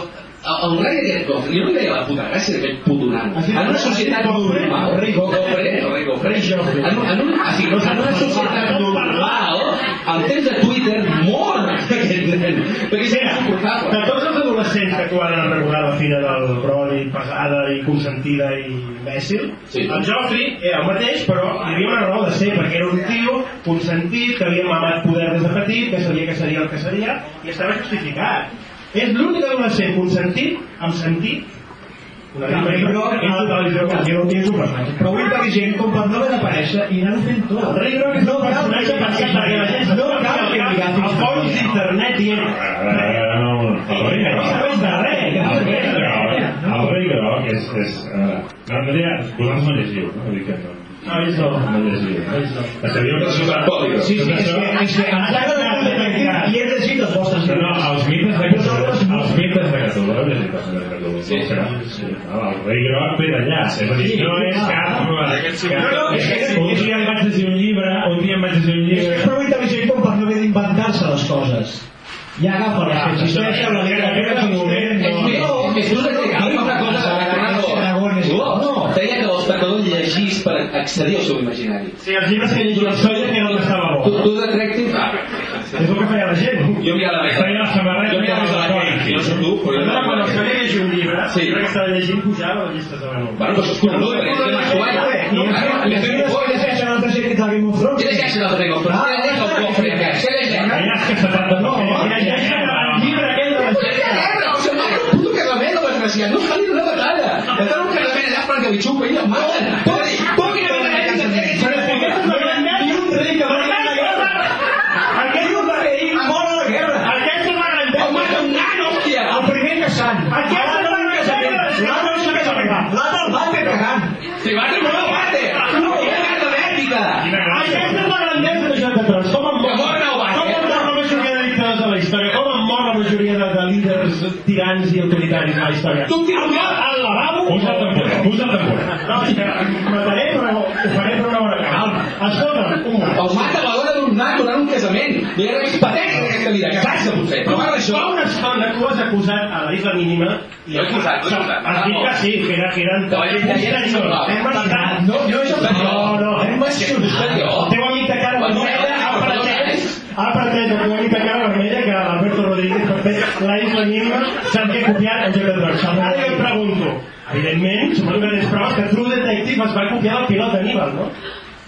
E: el, el rei aquest groc, jo no veia la puta gràcia d'aquest puto nano. En una societat normal, el Gofre, el rei Gofre, en, en, un, o sigui, en una societat normal, al temps de Twitter, mor aquest nen. Perquè és insuportable.
C: de tots els adolescents que actuaven a regular la filla del Brody, pesada i consentida i imbècil,
E: Sí.
C: el Joffrey era el mateix, però hi havia una raó de ser, perquè era un tio consentit, que havia mamat poder des de petit, que sabia que seria el que seria, i estava justificat. És l'únic adolescent consentit, amb sentit, una
G: groc és
C: a la televisió
G: el rei groc és un personatge prou intel·ligent com per no haver d'aparèixer i anar-ho fent tot.
C: El rei groc és un personatge perquè, perquè la gent
G: no cal que diguem
C: els fòrums d'internet dient
D: El rei
C: no
D: groc.
C: sabeu de res,
D: El rei groc, és... és veure, no, no diria, vosaltres no llegiu, no? Vull dir que no.
C: No, ells no.
D: No llegiu. No. Sabíeu que això...
G: Sí, sí, és que, és que ens agrada molt detective i hem llegit els vostres
D: No, no, els mites de
E: Sí.
D: sí. Ah, El rei groc ve d'allà, a no és cap...
G: No, no,
D: Un dia vaig llegir un llibre, un dia vaig llegir un
G: que és
D: llibre...
G: prou intel·ligent per no haver d'inventar-se les coses. Ja agafa les que existeixen, la lletra que moment...
E: És una una cosa no, que llegís per accedir al seu imaginari.
C: Sí, els llibres que llegia la història que on estava
E: Tu,
C: bo.
E: tu detective... Ah,
C: És el que feia la gent.
E: jo mirava
D: la samarreta
E: Jo mirava a la Kate, jo no soc tu, però...
C: No, quan el Xavier llegia un llibre,
E: Sí.
C: sempre que estava llegint pujava a les llistes de menú.
E: Bueno, però això és conegut, perquè és tema actual. No, claro, le tengo
G: Després llegeixen altres gent que de Game of Thrones.
E: Què llegeixen el Rego? Però què llegeix el cofre aquest? Què llegeix?
D: Allà és que se tracta
G: No,
D: de...
C: I llegeixen el llibre aquell de la
E: Què llegeix? O sigui, no, un puto casament, el desgraciat. No fa ni una batalla. Està en un casament allà perquè li xupa i el maten. Pogui, pogui, no me
G: Ni un rei que va a la guerra. Aquell un rei mor a la guerra.
C: Aquesta és la
E: El
C: grandesa.
E: mata un nano, hòstia.
G: El primer casant.
C: Aquesta és la grandesa.
G: L'altre no s'ha casat. L'altre el bate
E: Si mata, no el mate. Quina merda d'èpica.
C: Aquesta és la grandesa de Joc de Trons. Com
E: Que mor no va,
C: com en mor la majoria de dictadors de la història? Com mor la majoria de, de líders tirans i autoritaris de la història?
E: Tu em tires
C: Al- lavabo?
D: Puja el temporer, puja el temporer.
C: No, és que mataré, però ho faré per una hora moment.
E: El mata a nano durant un casament. Mira, és patètic aquesta vida. Casar-se, potser. Però ara això...
C: Fa una estona tu has acusat a la Isla Mínima i
E: Jo he acusat, jo he.
C: Has dit que sí, que era, que eren...
E: Que que era això.
C: Hem mencionat.
G: No, no és el
C: No, no, hem mencionat. El teu amic de cara vermella ha pretès, ha pretès el teu amic de cara vermella que Alberto Rodríguez per fer la Isla Mínima s'han que copiar el joc de drocs. Ara jo et pregunto, evidentment, suposo que tens proves que True Detective es va copiar el pilot d'Aníbal, no?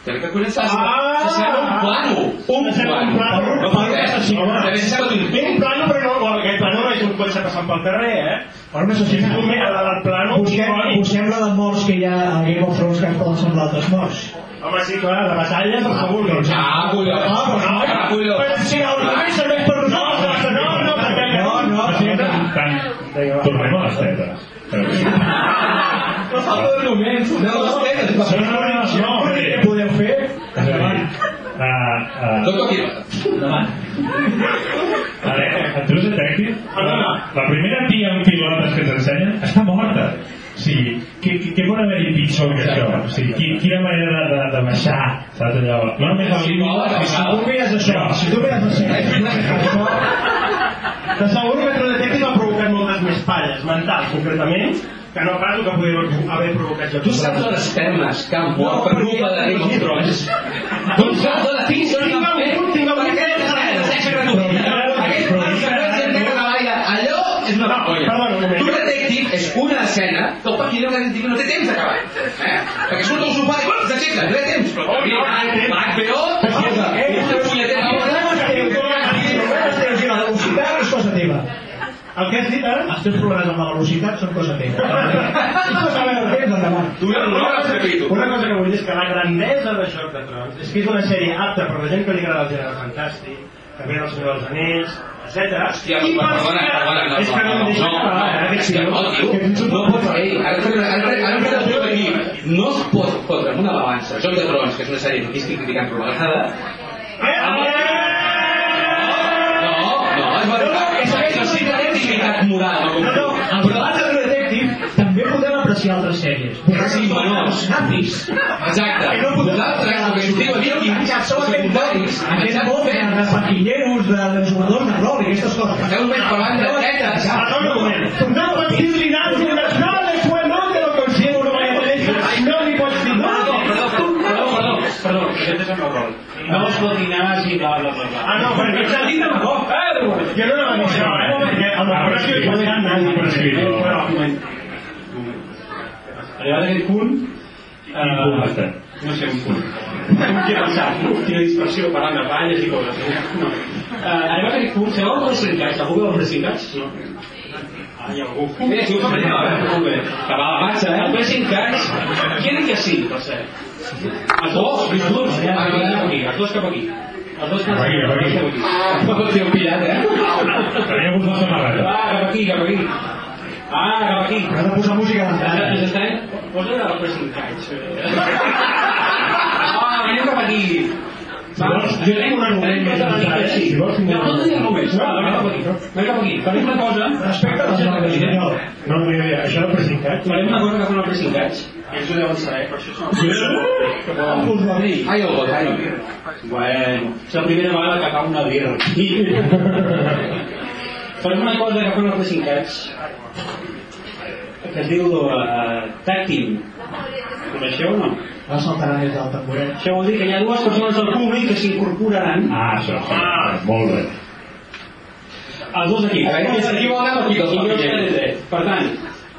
E: Crec que collons s'ha
C: Ah!
E: sembla un plano.
C: Un, un plano.
E: No pot ser. També sembla un
C: Un plano, però no, aquest plano no és un cotxe passant pel carrer, eh?
G: Per un assassinat.
C: Un mega del plano,
G: Busquem, busquem la de morts que hi ha a Game of Thrones que ens poden semblar altres morts.
C: Home, sí, clar, de batalles, per favor, doncs.
E: Ah, collons.
G: Ah, però no,
E: Ah,
G: però si el remei serveix per
C: No,
G: nosaltres.
C: no, no, no.
G: No, no,
D: tornem a les tetes.
C: No falta de moments.
E: No, no,
D: No, no, no, no,
G: Què
D: perquè-
G: podeu fer?
D: és a dir, uh, uh,
E: Doctor Quiva.
G: Endavant.
D: a veure, en True Detective, la, la primera tia amb pilotes que t'ensenyen està morta. O sigui, què, què, pot haver-hi pitjor que això? O sigui, qui, quina manera de, de, de baixar, saps allò? No només el límit...
G: Si tu mires això, si tu mires això,
C: De segur que True Detective ha provocat moltes més palles mentals, concretament, que no el que podria haver provocat jo.
E: Tu saps les perles que han mort per culpa de Game of Thrones? Doncs saps les tinc,
C: Tinc algun, tinc algun.
E: Per què no sabem? Deixa que no allò és una vergonya. Tu Detective és una escena que el Detective no té temps d'acabar. Eh? Perquè surt al sofà i s'aixeca, no té temps. Però l'HBO, una punyetera hora,
C: El que has dit ara?
G: Els teus problemes amb la velocitat són cosa teva.
E: Una,
C: cosa que vull dir és que la grandesa de Joc de Trons és que és una sèrie apta per la gent que li agrada el gènere fantàstic, ve el Senyor dels Anells, etc.
E: Hòstia, perdona, perdona, no,
C: és que no em eh, Que
E: no pots, ei, ara que aquí, no es pot fotre amb una balança Joc de Trons, que és una sèrie que estic criticant per vegada, no, no, és veritat, dignitat moral, no
G: No, no, al debat de Detective també podem apreciar altres sèries.
E: Sí, menors.
G: Nazis.
E: Exacte.
G: Que no podem
E: Nosaltres, el que sortim aquí, aquí, secundaris,
G: Aquest món de, de paquilleros, de, de jugadors de rol i aquestes coses.
E: Esteu només parlant de tetes.
C: Perdona un moment. No pots dir-li nazis, no, después No
A: es pot dir nazi, bla, bla, bla.
C: Ah, no, perquè ets el dit de la Eh, jo no dir això, eh? Perquè el meu pare és que jo diran nazi. Però, un moment.
A: Arribat a aquest punt,
D: punt
A: eh, no sé, un punt. Què he pensat? Quina dispersió, parlant de ratlles i coses. No. Eh, arribat a aquest punt, sabeu el Pressingats? Algú veu el Pressingats? No. Ah, hi ha algú.
E: Bé, sí, ho sabem, eh?
A: Molt bé. Que va a la marxa, eh? El Pressingats, qui ha dit que sí, per cert? Els dos, els dos, cap aquí, els dos cap aquí. Els dos cap aquí,
D: Cap aquí,
A: els dos
E: pillat, eh?
D: Tenia vos la samarreta.
A: Ah, cap aquí, cap aquí. Ah, cap aquí.
G: Has de posar música
A: Ens
G: d'entrada.
A: estem... Posa el Pressingats. Ah, anem cap aquí. Va,
C: Jo tinc un argument més avançat, eh? Si vols,
A: No, no
C: argument.
A: diguem només. Va, anem cap aquí. Anem cap aquí. Farem una cosa...
G: Respecte a les noves, no.
C: No, no, no, això del presincat.
A: Farem una cosa que fan els Pressingats. Ells ho deuen saber, per això són... Poden
G: Us va dir.
E: Ai, el got, ai.
A: Bueno, és la primera vegada que cau una birra aquí. Farem una cosa que fan els Pressingats que es diu uh, team. Coneixeu o no?
G: Va saltar des del tamboret.
A: Això vol dir que hi ha dues persones del públic que s'incorporaran
D: Ah, això, sí. Molt bé.
A: als dos equips.
E: A veure, qui o aquí,
A: I
E: dels
A: jo
E: papillers?
A: seré dret. Per tant,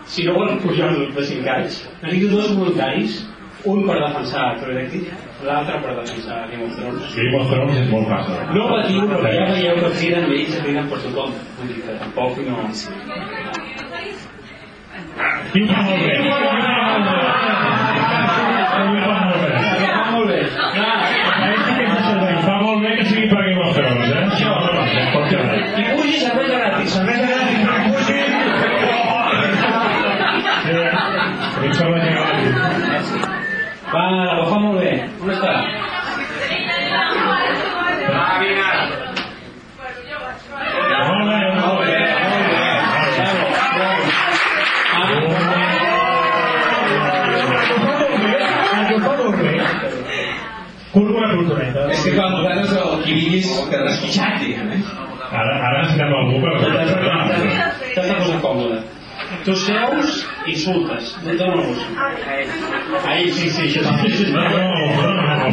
A: si no volen pujar de 5 anys, necessito dos voluntaris, un per defensar Detective, l'altre per defensar Game of Thrones.
D: Game of Thrones és molt fàcil.
A: No patiu, però ja veieu que criden ells, se criden per tothom. Vull dir que tampoc no...
D: Fa molt bé? Qui ho fa molt bé? Qui ho fa molt bé?
A: Va molt bé. Clar,
D: Fa molt bé que sigui per Game of Thrones, eh? Això, no, no, no, pot quedar.
A: I pugi cervesa gratis.
G: Cervesa gratis que pugi.
D: Sí, a mi em sembla que...
A: Va, ho fa molt bé. On està?
D: Molt bé, molt bé.
A: Ah,
G: El que molt bé.
C: Curt una cultureta.
E: És que quan nosaltres el que desquitxat, diguem, eh?
D: Ara, ara necessitem algú per...
A: T'has de posar còmode. Tu seus i insultes. Dóna-vos. A ell, sí, sí, això també.
D: No, no, no, no.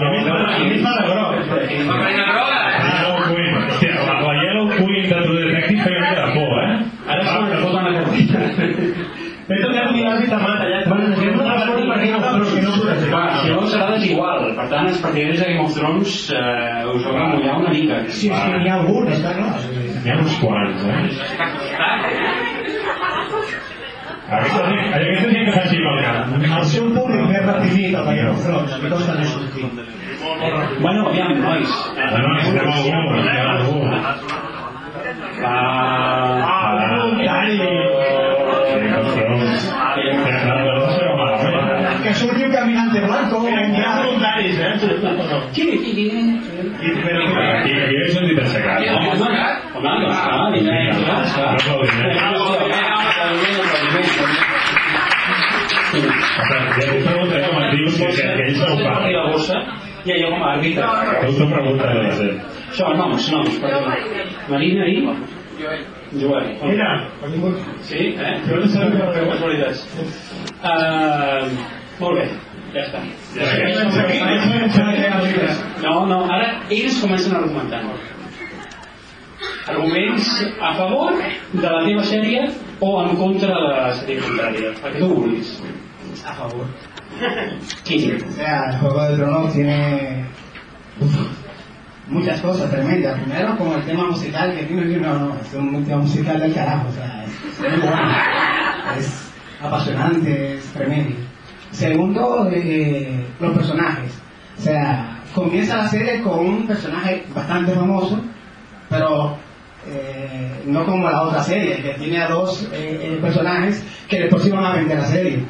C: Mi em fa de groc.
E: La reina groga, eh?
D: Yellow Queen. Hòstia, la, la Yellow Queen de True Detective feia una mica de por, eh?
A: Ara se me foten a cartita.
C: T'he tocat un nazi t'ha matat, ja. Bueno, és una persona per Game of Thrones que no podrà ser.
A: Va, si llavors serà desigual. Per tant, els partidaris de Game of Thrones eh, us haurà de mullar una mica.
G: És que n'hi ha algun, està clar.
D: N'hi ha uns quants, eh? Aquesta gent, aquesta gent que faci pel cap.
G: El seu públic més reprimit, el de Game of Thrones, li costa més sortir.
A: Bueno, aviam, nois.
D: No, no, necessitem algú, necessitem algú.
A: Va...
D: Ah,
C: voluntari.
A: Qui? Qui? Qui?
C: I, però,
D: un dit assecat, no?
A: Home, home, doncs vinga, vinga,
D: No. Per tant, ja t'ho preguntaré com et dius, que, ells no ho fan.
A: la bossa i allò com a àrbitre.
D: Tu t'ho gent.
A: Això, noms, noms. perdó. Marina i... Joel.
C: mira, ha vingut.
A: Sí, eh?
C: Jo no sé què
A: Feu casualitats. Uh, molt bé, ja està. No, no, ara ells comencen a argumentar. Arguments a favor de la teva sèrie o en contra de la sèrie contrària. El que tu vulguis.
G: A favor.
A: Qui?
G: O sea, el Juego de Tronos tiene muchas cosas tremendas. Primero, como el tema musical que tiene, no, no, es un tema musical del carajo, o sea, es. Es apasionante, es tremendo. Segundo, eh, los personajes. O sea, comienza la serie con un personaje bastante famoso, pero eh, no como la otra serie, que tiene a dos eh, eh, personajes que después iban a vender la serie.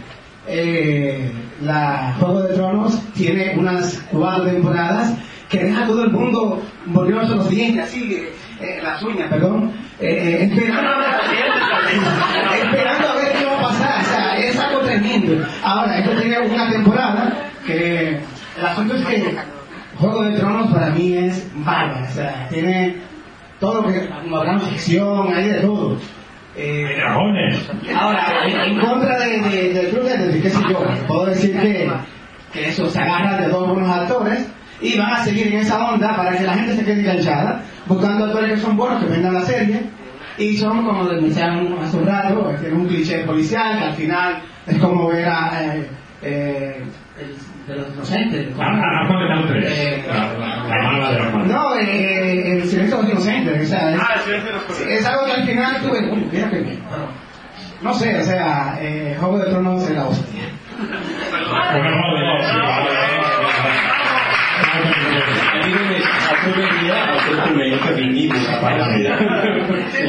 G: Eh, la Juego de Tronos tiene unas cuatro temporadas que deja a todo el mundo volviéndose los dientes, así, eh, las uñas, perdón, esperando, esperando tremendo. Ahora, esto tiene una temporada que el asunto es que Juego de Tronos para mí es bárbaro, o sea, tiene todo lo que, como hablamos, ficción, hay de todo. Eh,
D: dragones.
G: Ahora, en, contra de, de, del Club de qué sé yo, puedo decir que, que eso se agarra de dos buenos actores y van a seguir en esa onda para que la gente se quede enganchada, buscando actores que son buenos, que vendan la serie, y son como decían hace un rato, tiene un cliché policial, que al final es como ver a eh, eh, el, de los inocentes.
D: Ah, ah, ah, tres.
G: Eh,
D: La mala de la mala.
G: no, eh, el silencio de los inocentes, o sea, es,
C: Ah, el silencio de los
G: Sí, es algo que al final tuve, uy, mira que bien. pero, no sé, o sea, eh, Juego de Tronos es la hostia.
D: Una mala de
A: A mi només el proper dia el teu conveni que vingui i posar per la vida.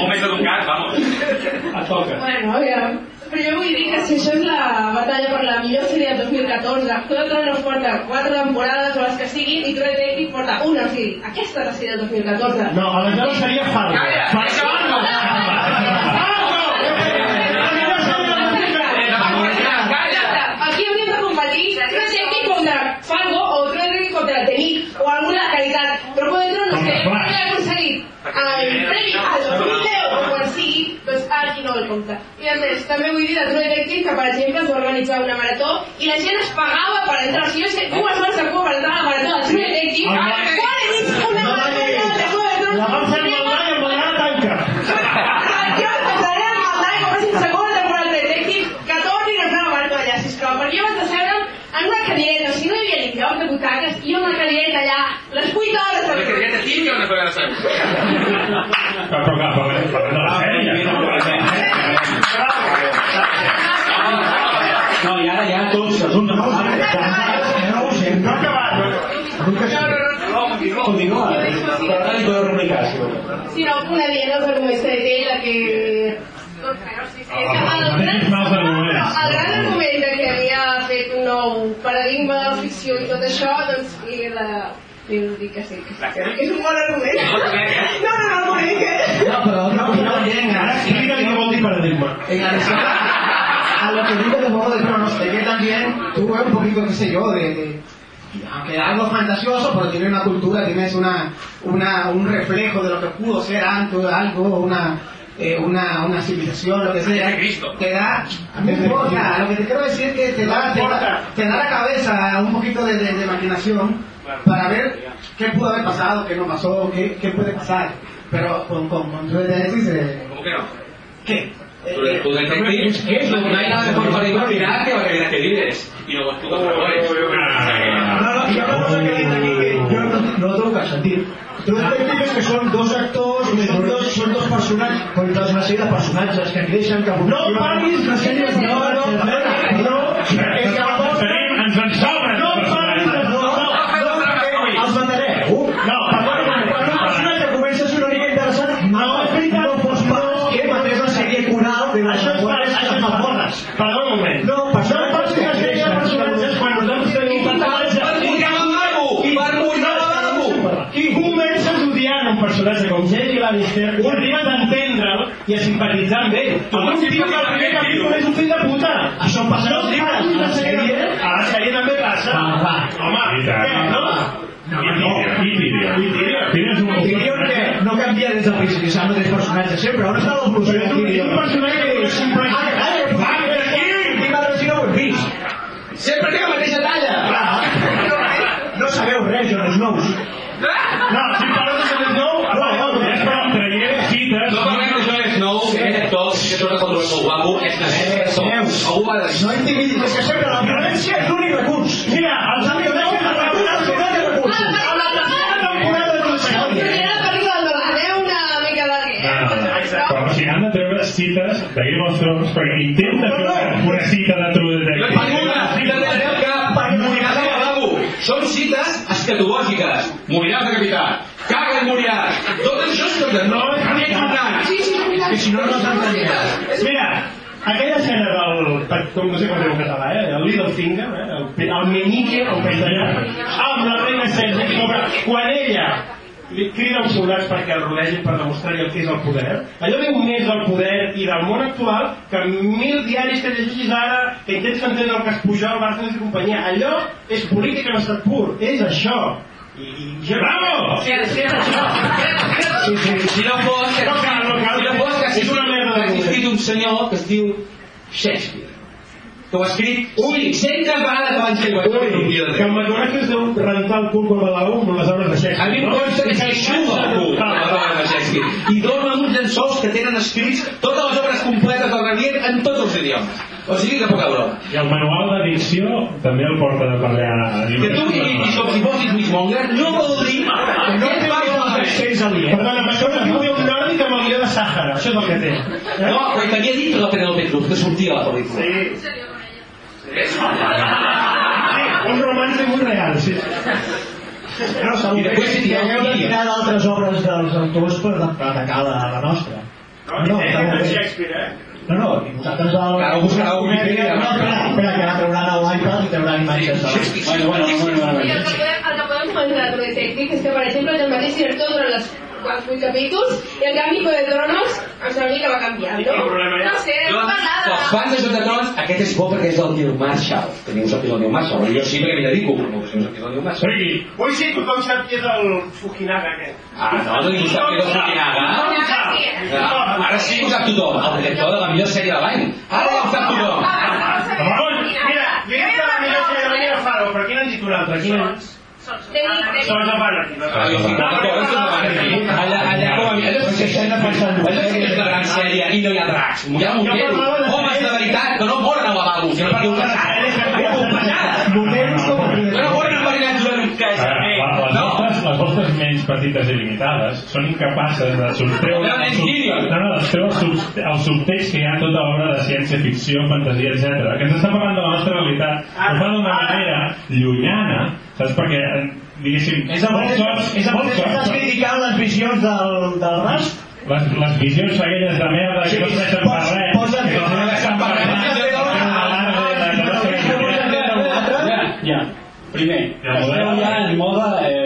E: Un mes d'un gat, vamos.
A: Et toca.
H: Bueno, aviam. Però jo vull dir que si això és la batalla per la millor sèrie del 2014, Juego de Tronos porta 4 temporades o les que siguin i True Detective porta una, o sigui, aquesta és la sèrie del 2014.
C: No, aleshores seria Fargo.
E: Calla,
C: Fargo.
H: Aquí hauríem de competir True Detective contra Fargo o True Detective contra The Nick o alguna de qualitat. Però Juego de Tronos que
D: Contra Flash.
H: ha aconseguit el premi al 2010 o quan sigui, aquí no el compte. I a més, també vull dir de True Detective que, per exemple, es va organitzar una marató i la gent es pagava per entrar. O sigui, jo sé dues hores de cua per entrar a la marató de True Detective.
C: Ah,
H: Quan he vist una marató de de Tronos?
C: La vam fer amb el Lai amb la Lara Tanca.
H: Jo empezaré a mandar i com és la segona temporada de Detective que tornin a fer la marató allà, sisplau, perquè jo vaig asseure'm en una cadireta, o sigui, no hi havia ni lloc de butaques, i una cadireta allà, les 8 hores
E: La cadireta típica una cosa de seu.
D: Però, però, clar, parlem de
A: no? Continua. Però ara li podeu replicar, si voleu.
H: Sí, no, una els arguments que té la que... El gran,
D: arguments.
H: el gran argument de que havia fet un nou paradigma de la ficció i tot això, doncs, i la... Que sí, que, sí, que és un bon argument. No, no, no, no, que...
G: No, pero otra opinión bien,
C: Ara explica què vol dir paradigma.
G: a lo que digo de Juego de de que también tuve un poquito, qué sé yo, de, de aunque algo fantasioso, pero tiene una cultura, tienes una, una, un reflejo de lo que pudo ser antes, algo, una, eh, una, una civilización, lo que sea,
E: Cristo.
G: te da, no importa, lo que te quiero decir es que te da, te da, te da la cabeza un poquito de, de, de imaginación para ver qué pudo haber pasado, qué no pasó, qué, qué puede pasar. Pero con, con, con True Detective, eh,
E: ¿Cómo que no?
G: ¿qué? Eh,
E: Tu, tu detective, no hay nada mejor para imaginar que que vives. Y tú.
G: No, yo una que que yo no, no tengo que
I: és que són dos actors, són dos, són dos personatges, contra una sèrie de personatges que creixen, que
C: No parlis de sèrie de
I: No, no,
C: personatges,
I: no, no,
C: és que llavors-
D: Tenim, ens en sobren.
C: No parlis de...
I: no, no, no, els matareu.
C: No, perdona,
I: Quan un personatge comença a ser una mica interessant,
C: No, és veritat.
I: no fos pas que matés la sèrie coral de
C: Això és per, això és per bones. Perdona un moment.
I: No,
C: no
I: personatges
C: parlis de
I: que
C: sèrie de personatges quan nosaltres tenim personatges... I comences odiant un personatge Jamie Lannister i arribes a entendre'l i a simpatitzar amb ell. Amb un tio que al primer capítol és un fill de puta.
I: Això passa
C: No de
I: a la sèrie.
C: A la sèrie també passa.
I: Va, va.
C: Home,
D: I
C: què, no?
D: I Tyrion, i Tyrion.
C: I
D: és un
I: Tyrion que no canvia des del principi, serà el mateix personatge sempre. On està l'evolució
C: Però és
I: de
C: un, és un personatge que és simplement...
I: Ah, calla, va,
C: Ah, aquí!
I: Quin altre si no ho he vist?
E: Sempre té la mateixa talla.
I: No sabeu res, Jon Snows.
C: No,
E: que tot el molt guapo, és net, Algú va dir...
I: No intimidis, és que sempre la violència és l'únic recurs.
C: Mira, els
I: La violència és el recurs, el final de recursos.
C: A la tercera temporada de Jon Snow.
H: Primera pel·lícula de la neu una mica de què?
D: No, no, no. Però sigui, han de treure cites de Game of Thrones perquè intenta fer una, una cita de True
E: No
D: Detective.
E: et passa cita de que moriràs al lavabo. Són cites escatològiques. Moriràs decapitat. Caga i moriràs. Tot això és tot de no. És un gran.
H: Sí, sí, sí,
I: Que si no, no s'entenia.
C: Mira, aquella escena del... com no sé com diu en català, eh? El Little Finger, eh? El, el meñique, en castellà, amb la reina Cersei sobre quan ella li crida als soldats perquè el rodegin per demostrar-li el que és el poder. Allò diu més del poder i del món actual que mil diaris que llegeixis ara, que intents entendre el que es Pujol, Bárcenas i companyia. Allò és política en estat pur, és això. I, i jo... Bravo! Sí, que és això.
E: Sí, sí, si no fos que,
C: No cal, no cal.
E: si no fos que ha
C: És una merda de
E: ha existit un senyor que es diu Shakespeare que ho ha escrit ui, centes vegades abans que ho
C: Ui, que el McDonald's es deu rentar el cul com a la amb les obres de
E: a
C: Shakespeare.
E: mi em consta que s'aixuga el cul a les obres de Shakespeare i amb uns llençols que tenen escrits totes les obres completes del Ranier en tots els idiomes o sigui que poca broma
D: I el manual d'addició també el porta per allà.
E: que tu diguis com si fossis Wishmonger no vol dir que no et parla malament
I: Sents aliè.
C: Perdona, amb això no diu un nòrdic amb el guió de Sàhara. Això és el que té.
E: No, però t'havia dit la Penelope Cruz que sortia a la pel·lícula
C: Sí. Un romance muy real, sí.
I: No, segur
E: I després si
I: que
E: tireu
I: hagueu de
E: vídeo.
I: tirar d'altres obres dels autors per, atacar la, la nostra.
C: No,
I: no, molt
C: de
I: bé.
C: Shakespeare, eh?
I: No, no, i vosaltres el...
E: Ara ho buscarà a Wikipedia.
I: No, espera, espera, que ara trauran a l'iPad i trauran imatges de.
E: Bueno, bueno, bueno, bueno,
H: el que podem, el comentar de Detective és que, per exemple, és el mateix director durant les els vuit capítols i en canvi Juego de Tronos em sembla que va canviar, no? No sé, no
E: Doncs,
H: parlar
E: els
H: de...
E: fans de Joc de Trons, aquest és bo perquè és del Neil Marshall. Teniu sap que és el Neil Marshall. Jo sí perquè m'hi dedico, però no, sap que és el Neil Marshall.
D: Ricky,
C: Ui, sí, tothom sap qui és el Fukinaga, aquest.
E: Ah, no, no ningú sap que és el Fukinaga. Ah, ara sí que ho sap tothom. El director de la millor sèrie de l'any. Ara ho sap tothom.
C: Ramon, mira, jo he dit que la millor sèrie de l'any era Faro, però quin han dit un altre?
E: Ah, és una manera. Allà, allà com a mi, allò és sèrie i no hi ha dracs. Hi ha monteros, homes de veritat, que no moren al lavabo, sinó perquè ho passat.
I: Moments com a
E: Que no moren enverinats durant un cas.
D: eh, les,
E: No,
D: vostres, les vostres ments petites i limitades són incapaces de sostreure el, no, no, de el, sub, el subtext que hi ha en tota l'obra de ciència-ficció, fantasia, etc. que ens està parlant de la nostra realitat, ho fa d'una manera llunyana, saps? Perquè, eh, diguéssim,
I: És el
D: molts cops,
I: és el
D: molts
I: mateix que estàs criticant les visions del, del Rast.
D: les, les visions aquelles de merda que no serveixen per res,
I: posa-
D: que no serveixen per res,
J: Ja, primer,
D: Ja,
J: esteu ja en moda eh,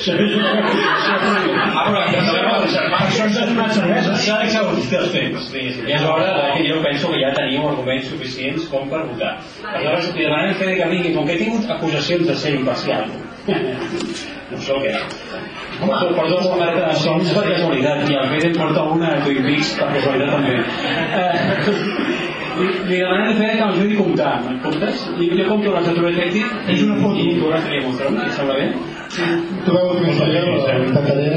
J: S'ha d'exhaurir els temps. I és hora de que jo penso que ja teniu arguments suficients com per votar. Aleshores, li demanem que vingui, com que he tingut acusacions de ser imparcial, no sé. Porto, porto una maleta de sons per casualitat i el Fede em porta una a Twin Peaks per casualitat també. Eh, li, demanem fer que m'ajudi a comptar. Me'n comptes? Jo compto la Saturday Detective
I: És una foto.
J: i tu la Game of Thrones, sembla bé?
B: Tu veus que m'estaria, però intentaré...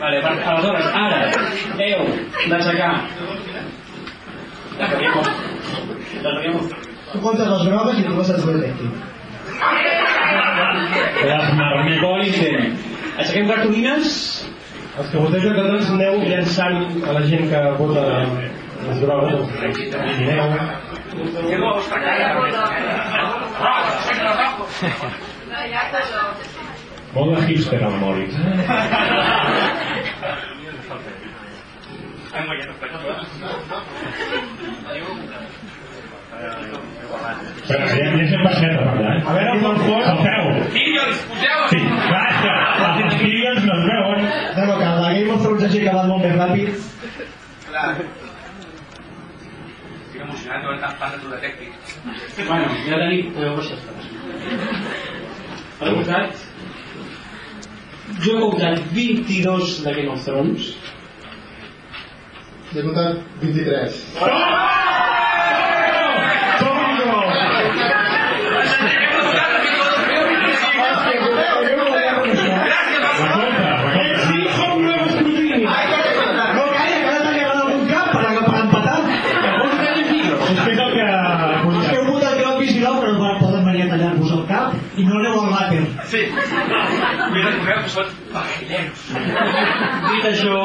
J: Vale, va, aleshores, ara, heu d'aixecar la la que havíem
I: Tu comptes les grogues i tu vas a tu detective.
D: Les
J: intent. Aixequem cartolines.
C: Els que voteu a Catalans aneu llançant a la gent que vota les grogues, els elimineu.
D: Molt de hipster el Moritz. Espera, ja, ja s'hem passat a parlar.
C: A veure, com fos...
D: El feu. Sí, clar, és que els inscrients no es veuen.
I: No, no, que la Game of Thrones hagi acabat molt més ràpid.
E: Clar. Estic emocionat de veure tant fan de True Detective.
A: Bueno, ja tenim... Podeu baixar. Heu votat? Jo he votat 22 de Game of Thrones.
B: Jo he votat 23.
I: No, calla, que ara t'ha llevat algun cap per, per empatar.
C: És que és el que...
I: És que heu votat jo vigilau, però no poden venir a tallar-vos el cap i no aneu al vàter.
E: Sí. M'he descobert que són pagilleros.
A: Dit això,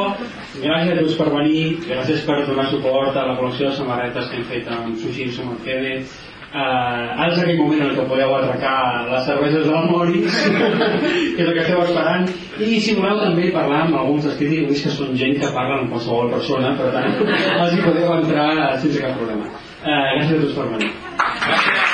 A: gràcies a tots per venir, gràcies per donar suport a la col·lecció de samarretes que hem fet amb Sushi i Somerfede. Uh, ara és aquell moment en què podeu atracar les cerveses del Moritz, que és el que esteu esperant, i si voleu també parlar amb alguns dels crítics que són gent que parla amb qualsevol persona, per tant, els hi podeu entrar sense cap problema. Uh, gràcies a tots per venir.
E: Gràcies.